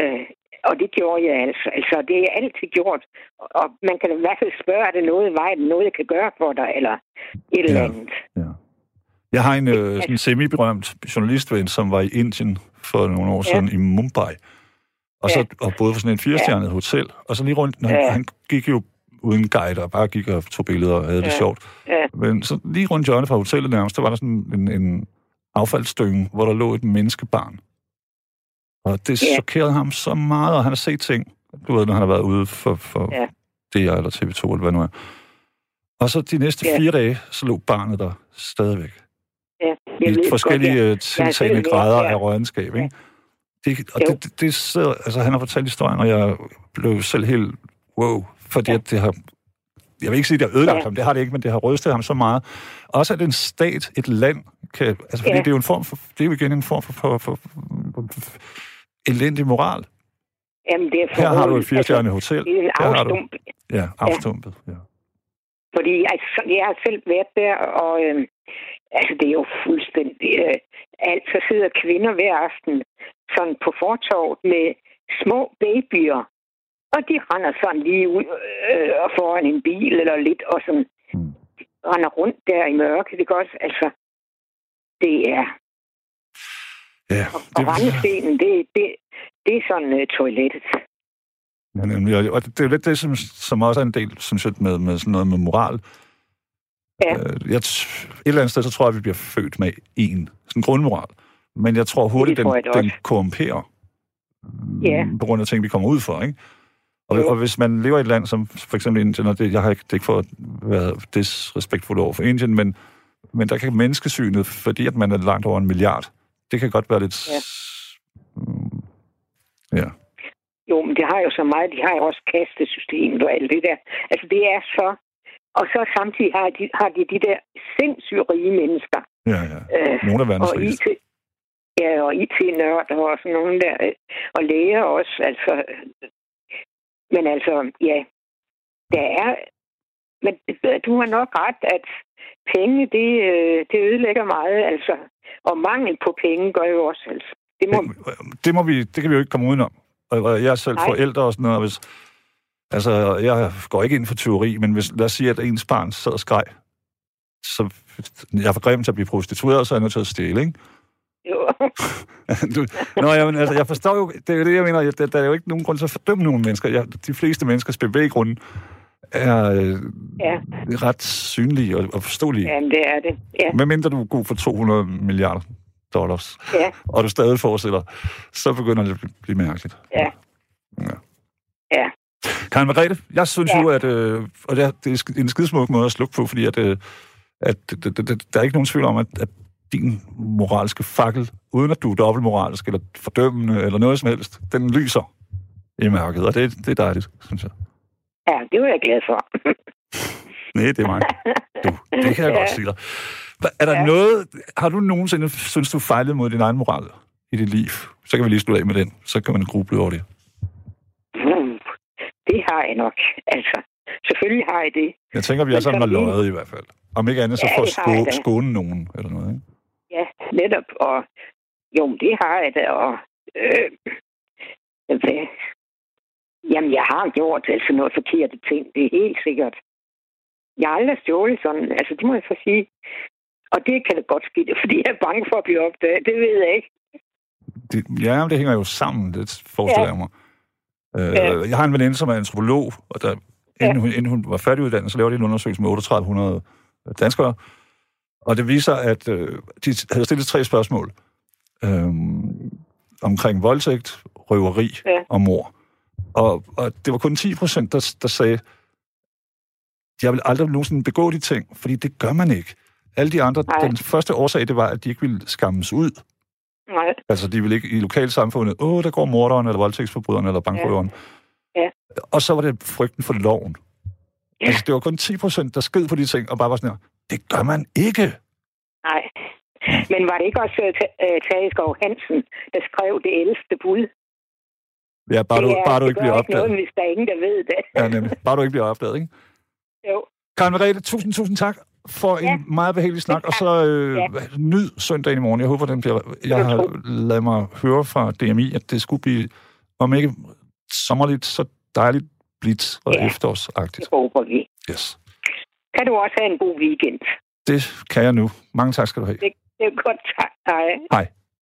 Øh, og det gjorde jeg altså. Altså, det er altid gjort. Og man kan i hvert fald spørge, er det noget i vejen, noget jeg kan gøre for dig, eller et eller Ja. andet. Ja. Jeg har en øh, sådan semi-berømt journalistven, som var i Indien for nogle år Ja. siden i Mumbai. Og så Ja. og boede på sådan en firestjernet hotel. Og så lige rundt, når han, Ja. han gik jo uden guide og bare gik og tog billeder og havde det Ja. sjovt. Ja. Men så lige rundt hjørnet fra hotellet nærmest, der var der sådan en, en affaldsstynge, hvor der lå et menneskebarn. Og det Ja. chokerede ham så meget, og han har set ting, du ved, når han har været ude for, for Ja. DR eller TV2, eller hvad nu er. Og så de næste Ja. fire dage, så lå barnet der stadigvæk. Ja, jeg I ved forskellige godt, øh, Jeg har tiltagende grader der. af rådenskab, ikke? Det, og Jo. det, det, det sidder, altså han har fortalt historien, og jeg blev selv helt wow, fordi Ja. at det har, jeg vil ikke sige, at det har ødelagt Ja. ham, det har det ikke, men det har rystet ham så meget. Også at en stat, et land, kan, altså fordi Ja. det er jo en form for, det er jo igen en form for, for, for, for, for elendig moral. Jamen, det er Her har du et firestjernet hotel, Altså, det er en har du, ja, afstumpet, ja. Fordi altså, jeg har selv været der, og øh, altså, det er jo fuldstændig... Øh, alt, så sidder kvinder hver aften sådan på fortorvet med små babyer. Og de render sådan lige ud øh, og foran en bil eller lidt, og sådan Mm. render rundt der i mørket. Det også, altså, det er... Ja, Og rendestenen, det, det, det er sådan uh, toilettet. Ja, nemlig. Og- Og det er jo lidt det, som, som også er en del, synes jeg, med, med sådan noget med moral. Ja. Øh, Jeg, et eller andet sted, så tror jeg, at vi bliver født med en sådan grundmoral. Men jeg tror hurtigt, Det tror jeg den, den korrumperer. Ja. På grund af ting, vi kommer ud for, ikke? Og, og hvis man lever i et land som for eksempel Indien, og det, jeg har ikke, det er ikke for at være disrespektfuld over for Indien, men, men der kan menneskesynet, fordi at man er langt over en milliard, det kan godt være lidt... Ja. Mm, ja. Jo, men det har jo så meget. De har jo også kastesystemet og alt det der. Altså, det er så... Og så samtidig har de, har de de der sindssygt rige mennesker. Ja, ja. Øh, Nogle af verdens og rigeste. IT, ja, og IT-nørder og sådan nogle der. øh, Og læger også, altså. Men altså, ja, der er... Men du har nok ret, at penge, det, øh, det ødelægger meget, altså. Og mangel på penge gør jo også, altså. Det må, det, må vi, det kan vi jo ikke komme udenom. Jeg er selv Nej. forældre og sådan noget, og hvis, altså, jeg går ikke ind for teori, men hvis, lad os sige, at ens barn sad og skreg, så jeg er for grim til at blive prostitueret, så er jeg nødt til at stjæle, ikke? Jo. du, nå, jamen, altså, jeg forstår jo, det er jo det, jeg mener, der, der er jo ikke nogen grund til at fordømme nogen mennesker. Jeg, de fleste menneskers bevæggrunde er øh, Ja. ret synlige og, og forståelige. Ja. Jamen, det er det. Ja, Medmindre du er god for 200 milliarder dollars, ja, og du stadig fortsætter, så begynder det at blive- mærkeligt. ja. Ja. Ja. Karen Margrethe, jeg synes Ja. jo, at øh, og det er, det er en skidesmuk måde at slukke på, fordi at, øh, at det, det, der er ikke nogen tvivl om, at, at din moralske fakkel, uden at du er dobbeltmoralsk eller fordømmende eller noget som helst, den lyser i mørket, og det, det er dejligt, synes jeg. Ja, det var jeg glad for. Nej, det er mig. Du, det kan jeg ja. godt sige dig. Er der ja. Noget, har du nogensinde, synes du, fejlet mod din egen moral i dit liv? Så kan vi lige slutte af med den, så kan man gruble over det. Det har jeg nok. Altså, selvfølgelig har jeg det. Jeg tænker, vi alle sammen har løjet i hvert fald. Om ikke andet, så Ja, for at skåne nogen eller noget, ikke? Ja, netop. Og jo, det har jeg da. Og, øh, hvad? Jamen, jeg har gjort altså noget forkerte ting. Det er helt sikkert. Jeg har aldrig stjålet sådan. Altså, det må jeg så sige. Og det kan da godt ske, det fordi jeg er bange for at blive opdaget. Det ved jeg ikke. Det, ja, det hænger jo sammen, det forestiller Ja. jeg mig. Øh, Ja. Jeg har en veninde, som er antropolog, og der, inden, Ja. hun, inden hun var færdiguddannet, så lavede de en undersøgelse med 3800 danskere, og det viser, at øh, de havde stillet tre spørgsmål øh, omkring voldtægt, røveri Ja. og mor. Og, og det var kun 10 procent, der, der sagde, jeg vil aldrig nogensinde begå de ting, fordi det gør man ikke. Alle de andre, Nej. den første årsag, det var, at de ikke ville skammes ud. Nej. Altså, de ville ikke i lokalsamfundet, åh, der går morderen, eller voldtægtsforbryderen, eller bankrøveren. Ja. Og så var det frygten for loven. Ja. Altså, det var kun 10 procent, der sked på de ting, og bare var sådan her, det gør man ikke. Nej. Men var det ikke også uh, Tage Skov Hansen, der skrev det ældste bud? Ja, bare, det du, er, bare du det ikke bliver ikke noget, opdaget. hvis der er ingen, der ved det. Ja, nemlig. Bare du ikke bliver opdaget, ikke? Jo. Karen Merete, tusind, tusind tak. for en Ja. meget behagelig snak, og så øh, Ja. nyd søndagen i morgen. Jeg håber, den bliver... Jeg har lavet mig høre fra DMI, at det skulle blive, om ikke sommerligt, så dejligt blidt og Ja. efterårsagtigt. Det håber vi. Yes. Kan du også have en god weekend. Det kan jeg nu. Mange tak skal du have. Det er godt. Tak. Hej. Hej.